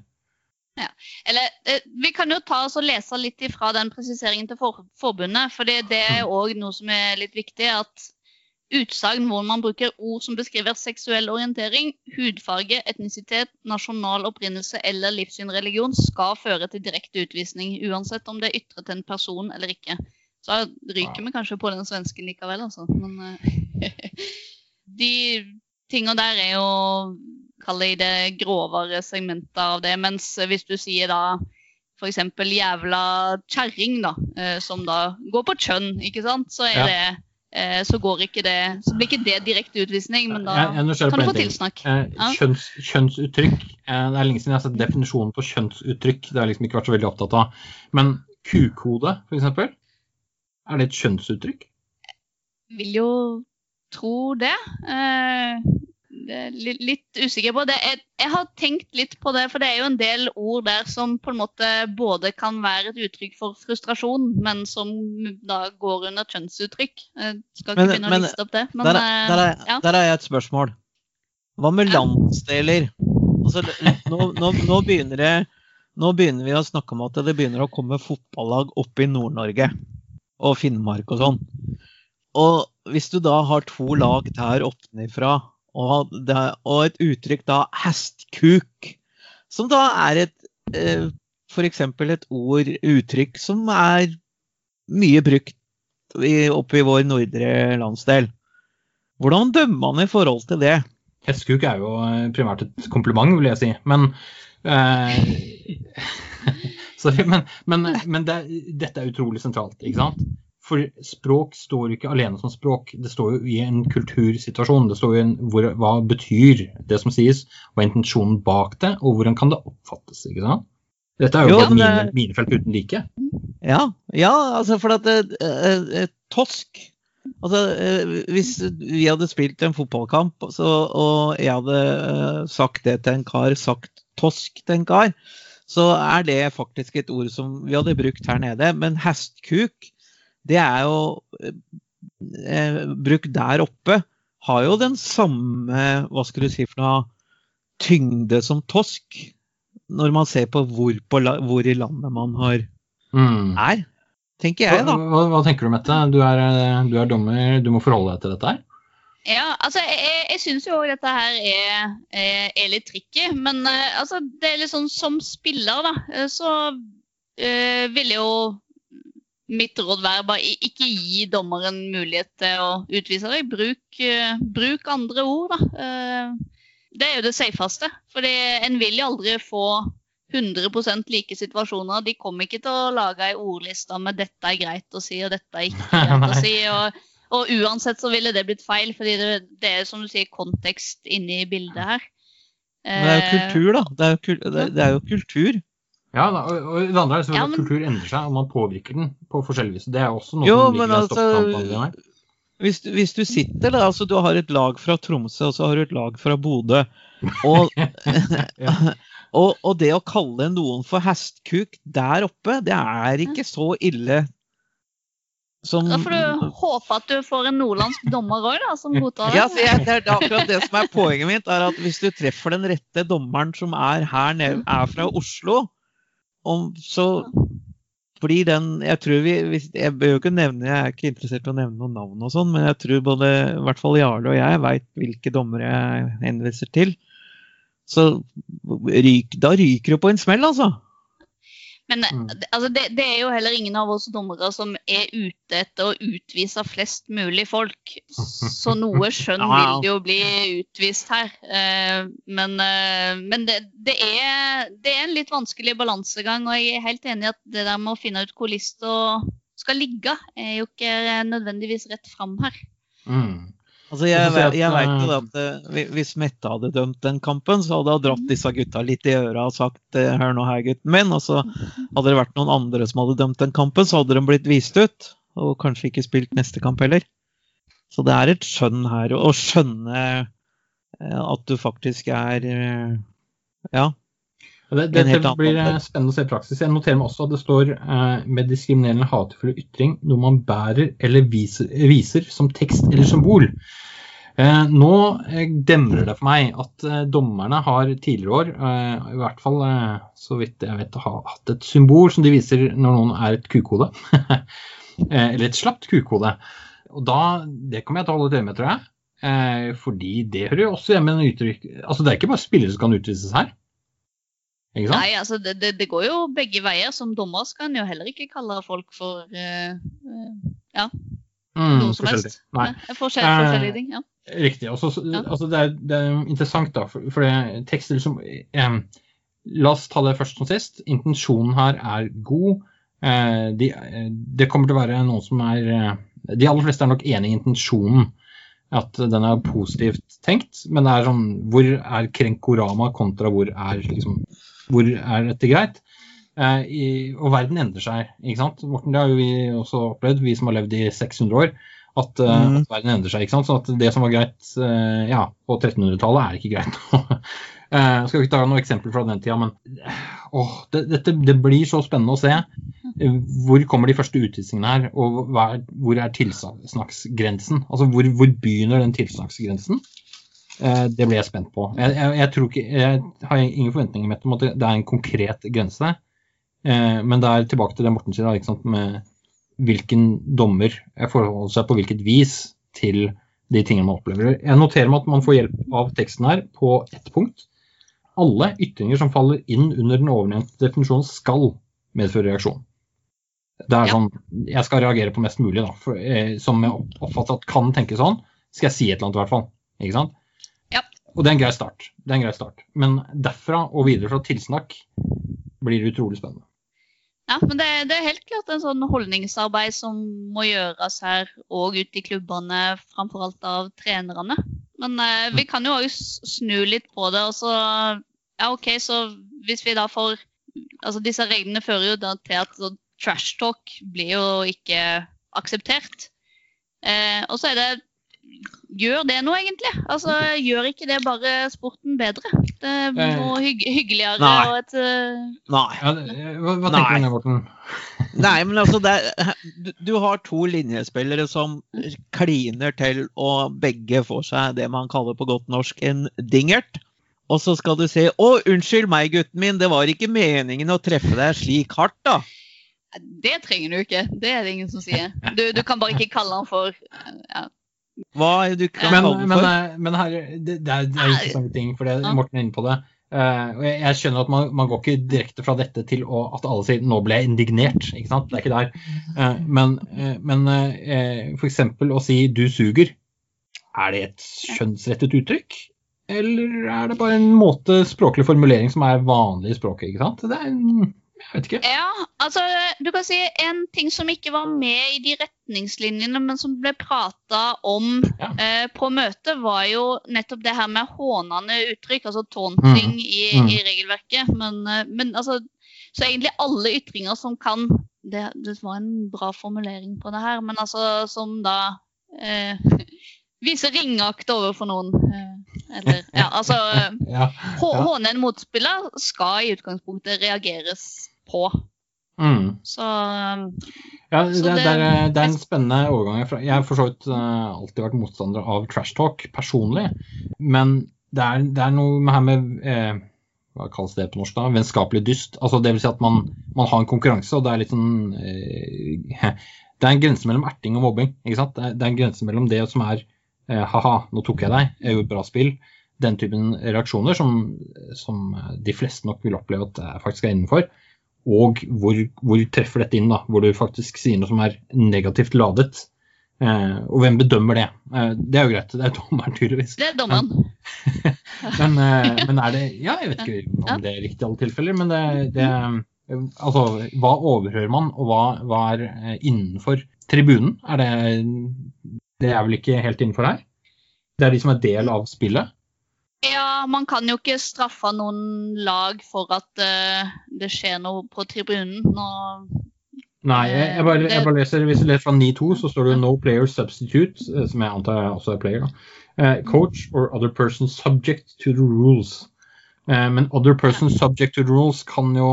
Ja. Eller, eh, vi kan jo ta oss og lese litt ifra den presiseringen til for, forbundet. for det er òg noe som er litt viktig. at Utsagn hvor man bruker ord som beskriver seksuell orientering, hudfarge, etnisitet, nasjonal opprinnelse eller livssyn religion, skal føre til direkte utvisning, uansett om det er ytret til en person eller ikke. Så ryker vi kanskje på den svensken likevel, altså. Men uh, de tinga der er jo Kall det det grovere segmentet av det. Mens hvis du sier da f.eks. jævla kjerring, da, eh, som da går på kjønn, ikke sant, så, er Ja. det, eh, så, går ikke det, så blir ikke det direkte utvisning, men da Jeg- jeg kan du få tilsnakk. Eh, Ja. kjønns, kjønnsuttrykk. Eh, det er lenge siden jeg har sett definisjonen på kjønnsuttrykk. Det har jeg liksom ikke vært så veldig opptatt av. Men kukode, f.eks. Er det et kjønnsuttrykk? Vil jo tro det. Eh, det er litt, usikker på det. Jeg, jeg har tenkt litt på det, for det er jo en del ord der som på en måte både kan være et uttrykk for frustrasjon, men som da går under kjønnsuttrykk. Jeg skal ikke Men- begynne men å liste opp det. Men Der, er- eh, der, er, ja. der er jeg et spørsmål. Hva med landsdeler? Altså, nå, nå, nå, begynner det, nå begynner vi å snakke om at det begynner å komme fotballag opp i Nord-Norge og Finnmark og sånn. Og hvis du da har to lag der oppnifra, og, og et uttrykk da hestkuk, som da er et eh, f.eks. et ord, uttrykk, som er mye brukt oppe i vår nordre landsdel. Hvordan dømmer man i forhold til det? Hestkuk er jo primært et kompliment, vil jeg si. Men eh, Sorry, men, men, men det, dette er utrolig sentralt, ikke sant? For språk står ikke alene som språk. Det står jo i en kultursituasjon. Det står jo i en, hvor, hva betyr det som sies, hva er intensjonen bak det, og hvordan kan det oppfattes, ikke sant? Dette er jo, Jo, et mine, det- minefelt uten like. Ja, ja altså for at eh, eh, Tosk Altså, eh, hvis vi hadde spilt en fotballkamp, så, og jeg hadde eh, sagt det til en kar, sagt tosk til en kar, så er det faktisk et ord som vi hadde brukt her nede. Men hestkuk, det er jo eh, brukt der oppe, har jo den samme, hva skal du si for noe, tyngde som tosk. Når man ser på hvor, på, hvor i landet man har, Mm. er. Tenker jeg, da. hva, hva tenker du, Mette? Du er, eh, du er dommer, du må forholde deg til dette her. Ja, altså jeg, jeg, syns jo dette her er, er, er litt tricky. Men eh, altså, det er litt sånn som spiller, da, eh, så øh, vil jo mitt råd være bare ikke gi dommeren mulighet til å utvise deg. Bruk, øh, bruk andre ord, da. Eh, det er jo det safeste. For en vil jo aldri få 100% like situasjoner. De kommer ikke til å lage ei ordliste med 'dette er greit å si', og 'dette er ikke greit å si'. og og uansett så ville det blitt feil, fordi det, det er som du sier kontekst inne i bildet her. Men det er jo Eh, kultur, da. Det er jo, kul det, det er jo kultur. Ja, da, og, og det andre er selvfølgelig Ja, at kultur endrer seg, og man påvirker den på forskjellig vis. Det er også noe Jo, som men ligger i altså stoppkampanjen her. hvis, du- hvis du sitter da, altså du har et lag fra Tromsø og så har du et lag fra Bodø. Og, Ja. og, og det å kalle noen for hestkuk der oppe, det er ikke så ille som Da får du håpe at du får en nordlandsk dommer òg, som godtar det. Ja, så jeg, det er akkurat det som er poenget mitt, er at hvis du treffer den rette dommeren som er her nede, er fra Oslo, om, så blir den Jeg tror vi hvis, Jeg bør jo ikke nevne, jeg er ikke interessert i å nevne noen navn og sånn, men jeg tror både i hvert fall Jarle og jeg veit hvilke dommere jeg henviser til. Så ryk, da ryker du på en smell, altså. Men Mm. det- altså, det, det er jo heller ingen av oss dommere som er ute etter å utvise flest mulig folk. Så noe skjønn vil det jo bli utvist her. Eh, Men, eh, men det, det, er, det er en litt vanskelig balansegang, og jeg er helt enig i at det der med å finne ut hvor lista skal ligge, er jo ikke nødvendigvis rett fram her. Mm. Altså Jeg jeg, vet jo at eh, Hvis Mette hadde dømt den kampen, så hadde hun dratt disse gutta litt i øra og sagt eh, hør nå her, gutten min. Og så hadde det vært noen andre som hadde dømt den kampen, så hadde de blitt vist ut. Og kanskje ikke spilt neste kamp heller. Så det er et skjønn her. Å skjønne eh, at du faktisk er Ja. Det, En det, det blir eh, spennende å se i praksis. Jeg noterer meg også at det står eh, med diskriminerende hatefulle ytring noe man bærer eller viser, viser som tekst eller symbol. Eh, nå eh, demrer det for meg at eh, dommerne har tidligere år, eh, i hvert fall så vidt jeg vet, har hatt et symbol som de viser når noen er et kukode. eh, eller et slapt kukode. Og da, Det kommer jeg til å holde et øye med, tror jeg. Eh, fordi det hører jo også hjemme i en uttrykk Altså Det er ikke bare spillere som kan utvises her. Nei, altså det, det, det går jo begge veier. Som dommer skal en jo heller ikke kalle folk for uh, ja, Mm, noe som helst. Nei, Nei, forskjell, Eh, forskjellige ting. ja. riktig. Også, Ja. altså det, er, det er interessant, da, for, for det, tekster som eh, la oss ta det først som sist. Intensjonen her er god. Eh, de, det kommer til å være noen som er De aller fleste er nok enig i intensjonen. At den er positivt tenkt. Men det er sånn Hvor er Krenkorama kontra hvor er, liksom, hvor er dette greit? Eh, i, og verden endrer seg. ikke sant? Morten, det har jo vi også opplevd, vi som har levd i 600 år. At, uh, Mm. at verden endrer seg. ikke sant? Så at det som var greit uh, ja, på 1300-tallet, er ikke greit nå. uh, skal ikke ta noen eksempler fra den tida, men åh, det, dette, det blir så spennende å se. Hvor kommer de første utvisningene her, og hva hvor er tilsnaksgrensen? Altså, hvor, hvor begynner den tilsnaksgrensen? Uh, det blir jeg spent på. Jeg, jeg, jeg, tror ikke, jeg har ingen forventninger med om at det, er en konkret grense. Uh, men det er tilbake til det Morten sier, ikke sant? med hvilken dommer forholder seg på hvilket vis til de tingene man opplever. Jeg noterer meg at man får hjelp av teksten her på ett punkt. Alle ytringer som faller inn under den ovennevnte definisjonen skal medføre reaksjon. Det er sånn, Jeg skal reagere på mest mulig, da, for, eh, som jeg oppfatter at kan tenke sånn. Skal jeg si et eller annet, i hvert fall. Ikke sant? Og det er en grei start. Det er en grei start. Men derfra og videre fra tilsnakk blir det utrolig spennende. Ja, men det, det er helt klart en sånn holdningsarbeid som må gjøres her og ute i klubbene, framfor alt av trenerne. Men eh, vi kan jo òg snu litt på det. og så, ja ok, så hvis vi da får altså Disse reglene fører jo da til at trash talk blir jo ikke akseptert. Eh, og så er det Gjør det noe, egentlig? Altså, Gjør ikke det bare sporten bedre? Det er noe hygg hyggeligere Nei. og et uh... Nei. Ja, hva, hva tenker Nei. du om det, Morten? Nei, men altså det, er- du, du har to linjespillere som kliner til, og begge får seg det man kaller på godt norsk en dingert. Og så skal du si 'Å, unnskyld meg, gutten min, det var ikke meningen å treffe deg slik hardt', da'. Det trenger du ikke. Det er det ingen som sier. Du, du kan bare ikke kalle han for ja. Hva er det du kan Men, kalle den for? eh, men her, det, det er, det er interessante ting, for det, Morten er inne på det. Uh, og jeg, jeg skjønner at man, man går ikke direkte fra dette til å, at alle sier 'nå ble jeg indignert'. ikke sant? Det er ikke der. Uh, men uh, men uh, f.eks. å si 'du suger', er det et skjønnsrettet uttrykk? Eller er det bare en måte språklig formulering som er vanlig i språket? ikke sant? Det er en, Jeg vet ikke. ja, altså du kan si en ting som ikke var med i de retningslinjene, men som ble prata om Ja. eh, på møtet, var jo nettopp det her med hånende uttrykk, altså taunting i, Mm. i regelverket. Men, eh, men altså Så egentlig alle ytringer som kan det, det var en bra formulering på det her, men altså som da eh, viser ringeakt overfor noen. Eh, eller Ja, altså eh, Ja. Ja. Håne en motspiller skal i utgangspunktet reageres på. Mm. Så um, Ja, det, det, det- er, det er en spennende overgang. Jeg har for så vidt eh, alltid vært motstander av trash talk personlig. Men det er, det er noe med her med eh, Hva kalles det på norsk? da? Vennskapelig dyst. Altså det vil si at man, man har en konkurranse, og det er litt sånn eh, Det er en grense mellom erting og mobbing. ikke sant? Det er, det er en grense mellom det som er eh, ha-ha, nå tok jeg deg, jeg gjorde bra spill. Den typen reaksjoner som, som de fleste nok vil oppleve at jeg faktisk er innenfor. Og hvor, hvor treffer dette inn, da? Hvor du faktisk sier noe som er negativt ladet. Eh, og hvem bedømmer det? Eh, det er jo greit, det er dommeren, tydeligvis. det er dommeren. Men, eh, men er det Ja, jeg vet ikke om det er riktig i alle tilfeller, men det, det eh, Altså, hva overhører man, og hva, hva er eh, innenfor tribunen? Er det Det er vel ikke helt innenfor her? Det er de som er del av spillet? Ja, man kan jo ikke straffe noen lag for at uh, det skjer noe på tribunen. Nå, Nei, jeg, jeg, bare, jeg bare leser, hvis du leser fra 9.2, så står det 'no player substitute', eh, som jeg antar også er player. Eh, coach or other person subject to the rules. Uh, men other person subject to the rules kan jo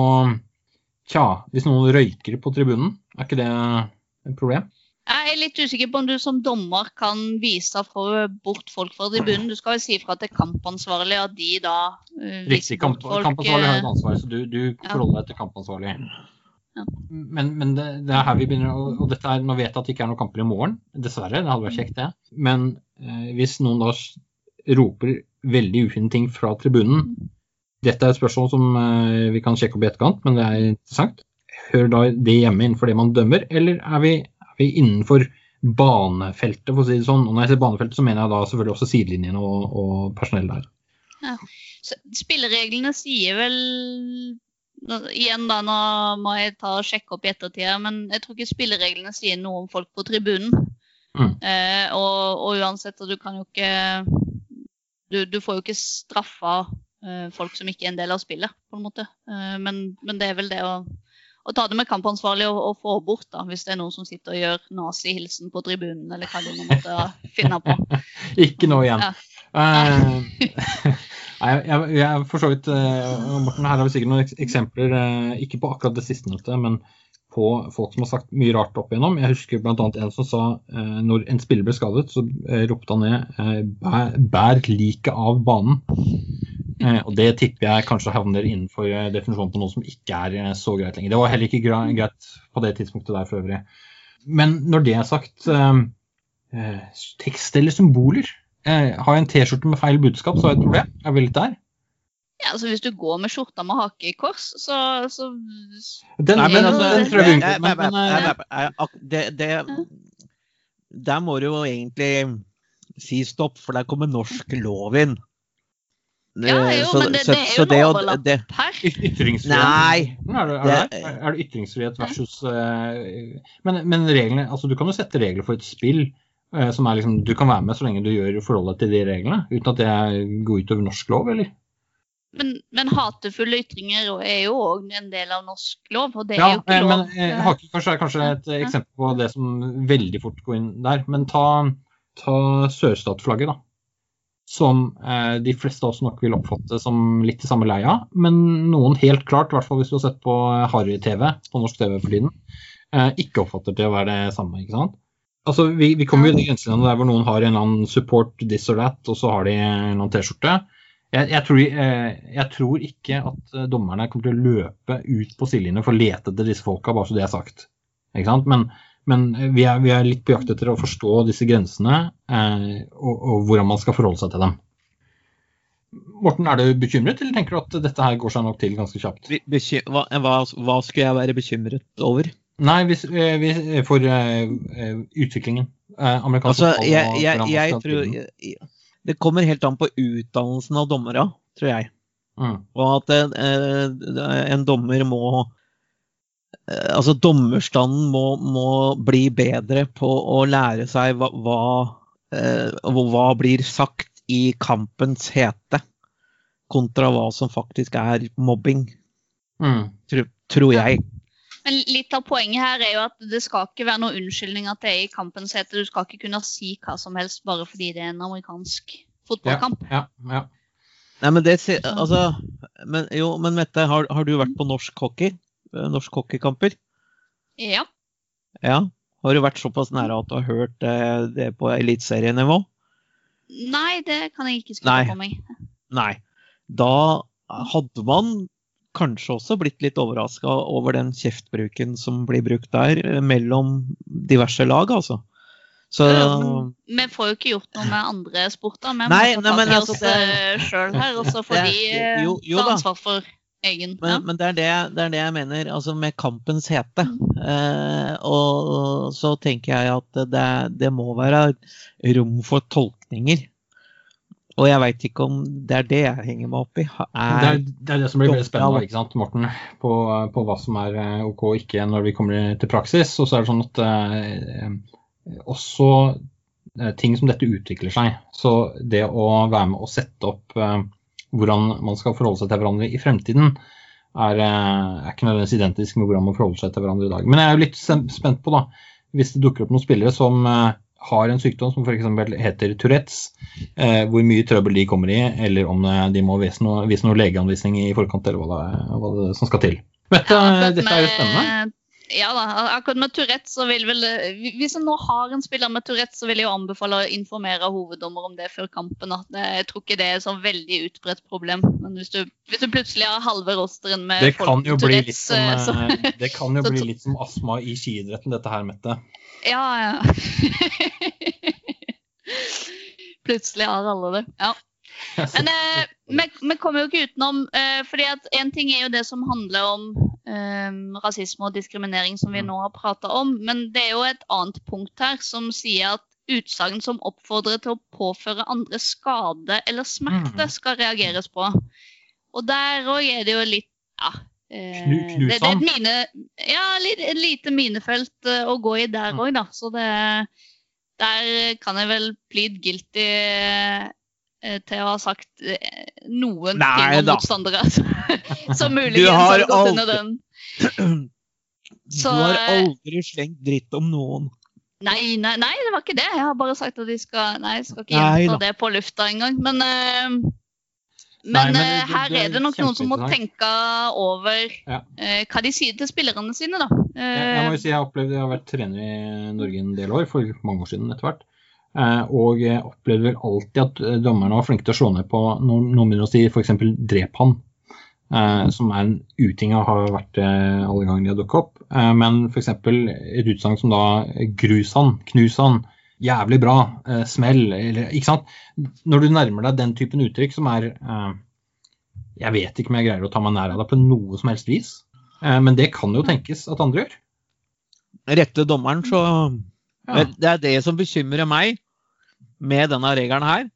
Tja, hvis noen røyker på tribunen, er ikke det et problem? Jeg er litt usikker på om du som dommer kan vise for bort folk fra tribunen. Du skal jo si fra til kampansvarlig at de da uh, Riktig, kamp, kampansvarlig har et ansvar, så du, du forholder deg til kampansvarlig. Ja. Men, men det, det er her vi begynner, og, og dette er, nå vet jeg at det ikke er noen kamper i morgen, dessverre, det hadde vært kjekt det. Men eh, hvis noen da roper veldig ufine ting fra tribunen, dette er et spørsmål som eh, vi kan sjekke opp i etterkant, men det er interessant. Hører da det hjemme innenfor det man dømmer, eller er vi, vi innenfor banefeltet, for å si det sånn? Og når jeg sier banefeltet, så mener jeg da selvfølgelig også sidelinjene og, og personell der. Ja. Så spillereglene sier vel Igjen da, nå må jeg ta og sjekke opp i ettertid, men jeg tror ikke spillereglene sier noe om folk på tribunen. Mm. Eh, og, og uansett, du kan jo ikke Du, du får jo ikke straffa eh, folk som ikke er en del av spillet, på en måte. Eh, men, men det er vel det å, å ta det med kampansvarlig og, og få bort, da, hvis det er noen som sitter og gjør nazihilsen på tribunen, eller hva de måtte finne på. Ikke nå igjen. Ja. Uh, Nei, jeg, jeg for så vidt uh, Morten, her har vi sikkert noen eksempler, uh, ikke på akkurat det sistnevnte, men på folk som har sagt mye rart opp igjennom. Jeg husker bl.a. en som sa uh, når en spiller ble skadet, så ropte han ned bær, 'bær liket av banen'. Eh, og det tipper jeg kanskje havner innenfor eh, definisjonen på noe som ikke er eh, så greit lenger. Det var heller ikke greit på det tidspunktet der for øvrig. Men når det er sagt, tekst eller symboler eh, Har jeg en T-skjorte med feil budskap, så har jeg et problem. Jeg er vel litt der. Ja, altså Hvis du går med skjorta med hake i kors, så, så Den, Nei, men den, altså, den tror jeg vi unngår. Der må du jo egentlig si stopp, for der kommer norsk lov inn. Ja, jo, Så- men det, så- det er jo det en overlapp her. ytringsfrihet Nei. Er det, er, det, er det ytringsfrihet versus eh, men, men reglene Altså, du kan jo sette regler for et spill eh, som er liksom Du kan være med så lenge du gjør forholdet til de reglene, uten at det går utover norsk lov, eller? Men, men hatefulle ytringer er jo òg en del av norsk lov, og det er Ja, jo ikke eh, lov. men Hake hakekors er kanskje et eh, eksempel på det som veldig fort går inn der. Men ta, ta sørstatsflagget, da. Som eh, de fleste av oss nok vil oppfatte som litt i samme leia. Men noen helt klart, i hvert fall hvis du har sett på Harry-TV på norsk TV for tiden, eh, ikke oppfatter til å være det samme. ikke sant? Altså, Vi, vi kommer jo i det grenselandet der hvor noen har en eller annen support this or that, og så har de en annen T-skjorte. Jeg, jeg, tror, eh, jeg tror ikke at eh, dommerne kommer til å løpe ut på sidelinjen for å lete etter disse folka, bare så det er sagt. Ikke sant? Men, men vi, er, vi er litt på jakt etter å forstå disse grensene eh, og, og hvordan man skal forholde seg til dem. Morten, er du bekymret, eller tenker du at dette her går seg nok til ganske kjapt? Be- Hva, hva, hva skulle jeg være bekymret over? Nei, hvis, eh, hvis, for eh, eh, utviklingen. Eh, amerikansk Altså, jeg, jeg, jeg tror jeg- Det kommer helt an på utdannelsen av dommere, tror jeg. Mm. Og at eh, en dommer må eh, Altså dommerstanden må, må bli bedre på å lære seg hva, hva, eh, hva blir sagt i kampens hete, kontra hva som faktisk er mobbing, Mm. tror, tror jeg. Men litt av poenget her er jo at det skal ikke være noen unnskyldning at det er i kampens hete. Du skal ikke kunne si hva som helst bare fordi det er en amerikansk fotballkamp. ja, ja. Nei, men det Altså men, Jo, men Mette, har, har du vært på norsk hockey? Eh, Norsk hockeykamper? Ja. Ja. Har du vært såpass nære at du har hørt det, det på eliteserienivå? Nei, det kan jeg ikke skrive på meg. Nei. Da hadde man kanskje også blitt litt overraska over den kjeftbruken som blir brukt der, eh, mellom diverse lag, altså. Så Vi får jo ikke gjort noe med andre sporter. Vi må ta tak i altså, oss det- sjøl her, og så får de eh, ta ansvar for egen. Men, Ja. men det, er det, det er det jeg mener, altså med kampens hete. Eh, og så tenker jeg at det, det må være rom for tolkninger. Og jeg veit ikke om det er det jeg henger meg opp i. Det Er, er, det er det som blir veldig spennende, ikke sant, Morten, på, på hva som er eh, OK og ikke når vi kommer til praksis. Og så er det sånn at eh, også eh, ting som dette utvikler seg. Så det å være med å sette opp eh, hvordan man skal forholde seg til hverandre i fremtiden, er, eh, er ikke nødvendigvis identisk med hvordan man forholder seg til hverandre i dag. Men jeg er jo litt spent på, da, hvis det dukker opp noen spillere som eh, har en sykdom som f.eks. heter Tourettes, eh, hvor mye trøbbel de kommer i, eller om eh, de må vise noe, vise noe legeanvisning i forkant, eller hva det, hva det som skal til. Men dette, Ja, dette er jo spennende. Ja da, akkurat med Tourette så vil vel Hvis en nå har en spiller med Tourette, så vil jeg jo anbefale å informere hoveddommer om det før kampen. Jeg tror ikke det er et sånn veldig utbredt problem. Men hvis du, hvis du plutselig har halve rosteren med Det folk med Tourettes, som, eh, så eh, det kan jo så- bli litt som astma i skiidretten, dette her, Mette. Ja, ja. Plutselig har alle det. Ja. Men eh, vi, vi kommer jo ikke utenom eh, fordi at En ting er jo det som handler om eh, rasisme og diskriminering, som vi Mm. nå har prata om. Men det er jo et annet punkt her som sier at utsagn som oppfordrer til å påføre andre skade eller smerte, Mhm. skal reageres på. Og der òg er det jo litt ja, eh, det, er et mine, ja, et lite minefelt eh, å gå i der Mm. òg, da. Så det, der kan jeg vel plead guilty til å ha sagt eh, noen Nei ting om da. motstandere. som muligens har gått aldri- under den. Så, du har eh, aldri slengt dritt om noen. Nei, nei, nei, det var ikke det. Jeg har bare sagt at de skal Nei, jeg skal ikke gjenta det på lufta engang. Men, eh, men, Nei, men eh, det- her det er det nok noen som må tenke over Ja. eh, hva de sier til spillerne sine, da. Jeg, jeg må jo Eh, si jeg har opplevd, jeg har vært trener i Norge en del år, for mange år siden etter hvert. Eh, og jeg opplevde vel alltid at eh, dommerne var flinke til å slå ned på når noen begynner å si f.eks. 'drep han'. Eh, som er en uting og har vært det alle ganger de har dukket opp. Men f.eks. et utsagn som da 'grus han', 'knus han', 'jævlig bra', 'smell', eller ikke sant. Når du nærmer deg den typen uttrykk som er eh, Jeg vet ikke om jeg greier å ta meg nær av deg på noe som helst vis. Eh, men det kan jo tenkes at andre gjør. Rette dommeren, så Ja. Det er det som bekymrer meg med denne regelen her.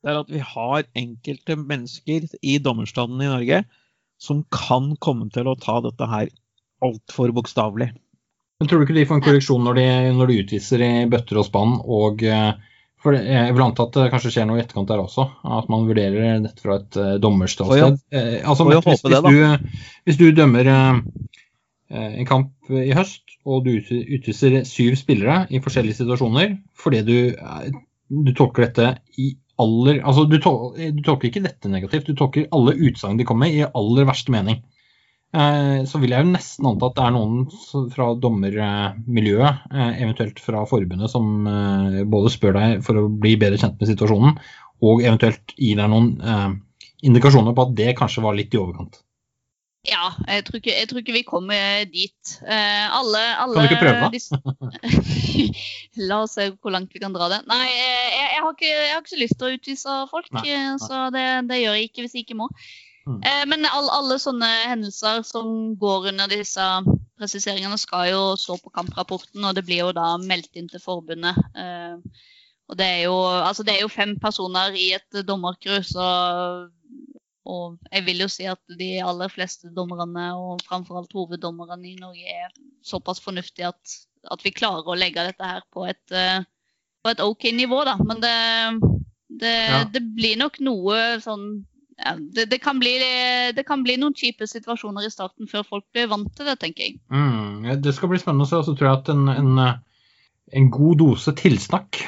Det er at vi har enkelte mennesker i dommerstanden i Norge som kan komme til å ta dette her altfor bokstavelig. Men tror du ikke de får en korreksjon når de, når de utviser i bøtter og spann? Og, eh, for jeg vil anta at det kanskje skjer noe i etterkant der også. At man vurderer dette fra et eh, dommerståsted. Eh, altså, hvis, hvis, du, hvis du dømmer en kamp i høst, og du utviser syv spillere i forskjellige situasjoner fordi du, eh, du tolker dette i aller Altså, du, tol, du tolker ikke dette negativt, du tolker alle utsagn de kommer med i aller verste mening. Eh, så vil jeg jo nesten anta at det er noen fra dommermiljøet, eh, eventuelt fra forbundet, som eh, både spør deg for å bli bedre kjent med situasjonen, og eventuelt gir deg noen eh, indikasjoner på at det kanskje var litt i overkant. Ja, jeg tror, ikke, jeg tror ikke vi kommer dit. Eh, alle, alle Kan du ikke prøve, da? La oss se hvor langt vi kan dra det. Nei, eh, jeg, jeg, har, ikke, jeg har ikke så lyst til å utvise folk, Nei, eh, nei. så det, det gjør jeg ikke hvis jeg ikke må. Mm. Eh, men all, alle sånne hendelser som går under disse presiseringene, skal jo stå på kamprapporten, og det blir jo da meldt inn til forbundet. Eh, og det er, jo, altså det er jo fem personer i et dommercrew, så og jeg vil jo si at de aller fleste dommerne, og framfor alt hoveddommerne i Norge, er såpass fornuftige at, at vi klarer å legge dette her på et, eh, på et OK nivå, da. Men det, det, Ja. det blir nok noe sånn ja, det, kan bli, det kan bli noen kjipe situasjoner i starten før folk blir vant til det, tenker jeg. Mm, det skal bli spennende å se. Og så tror jeg at en, en, en god dose tilsnakk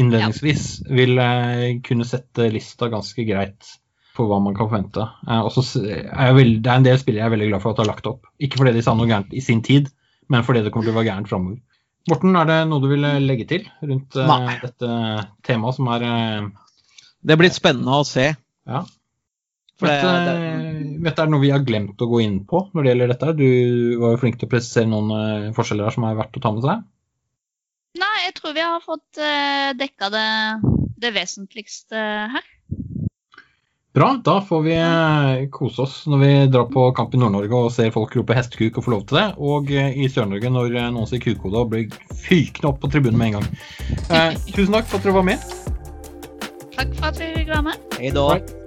innledningsvis vil eh, kunne sette lista ganske greit for hva man kan forvente. Eh, og så er jeg veld, det er en del spillere jeg er veldig glad for at har lagt opp. Ikke fordi de sa noe gærent i sin tid, men fordi det kommer til å være gærent framover. Morten, er det noe du vil eh, legge til rundt eh, Nei. dette temaet som er Det blir spennende å se. Ja. For vet, det, det, dette, er noe vi har glemt å gå inn på når det gjelder dette? Du var jo flink til å presisere noen forskjeller her som er verdt å ta med seg. Nei, jeg tror vi har fått dekka det, det vesentligste her. Bra, da får vi eh, kose oss når vi drar på kamp i Nord-Norge og ser folk rope hestekuk og få lov til det. Og eh, i Sør-Norge når eh, noen sier kukkode og blir fykende opp på tribunen med en gang. Eh, tusen takk for at dere var med. Takk for at vi fikk være med. hei da.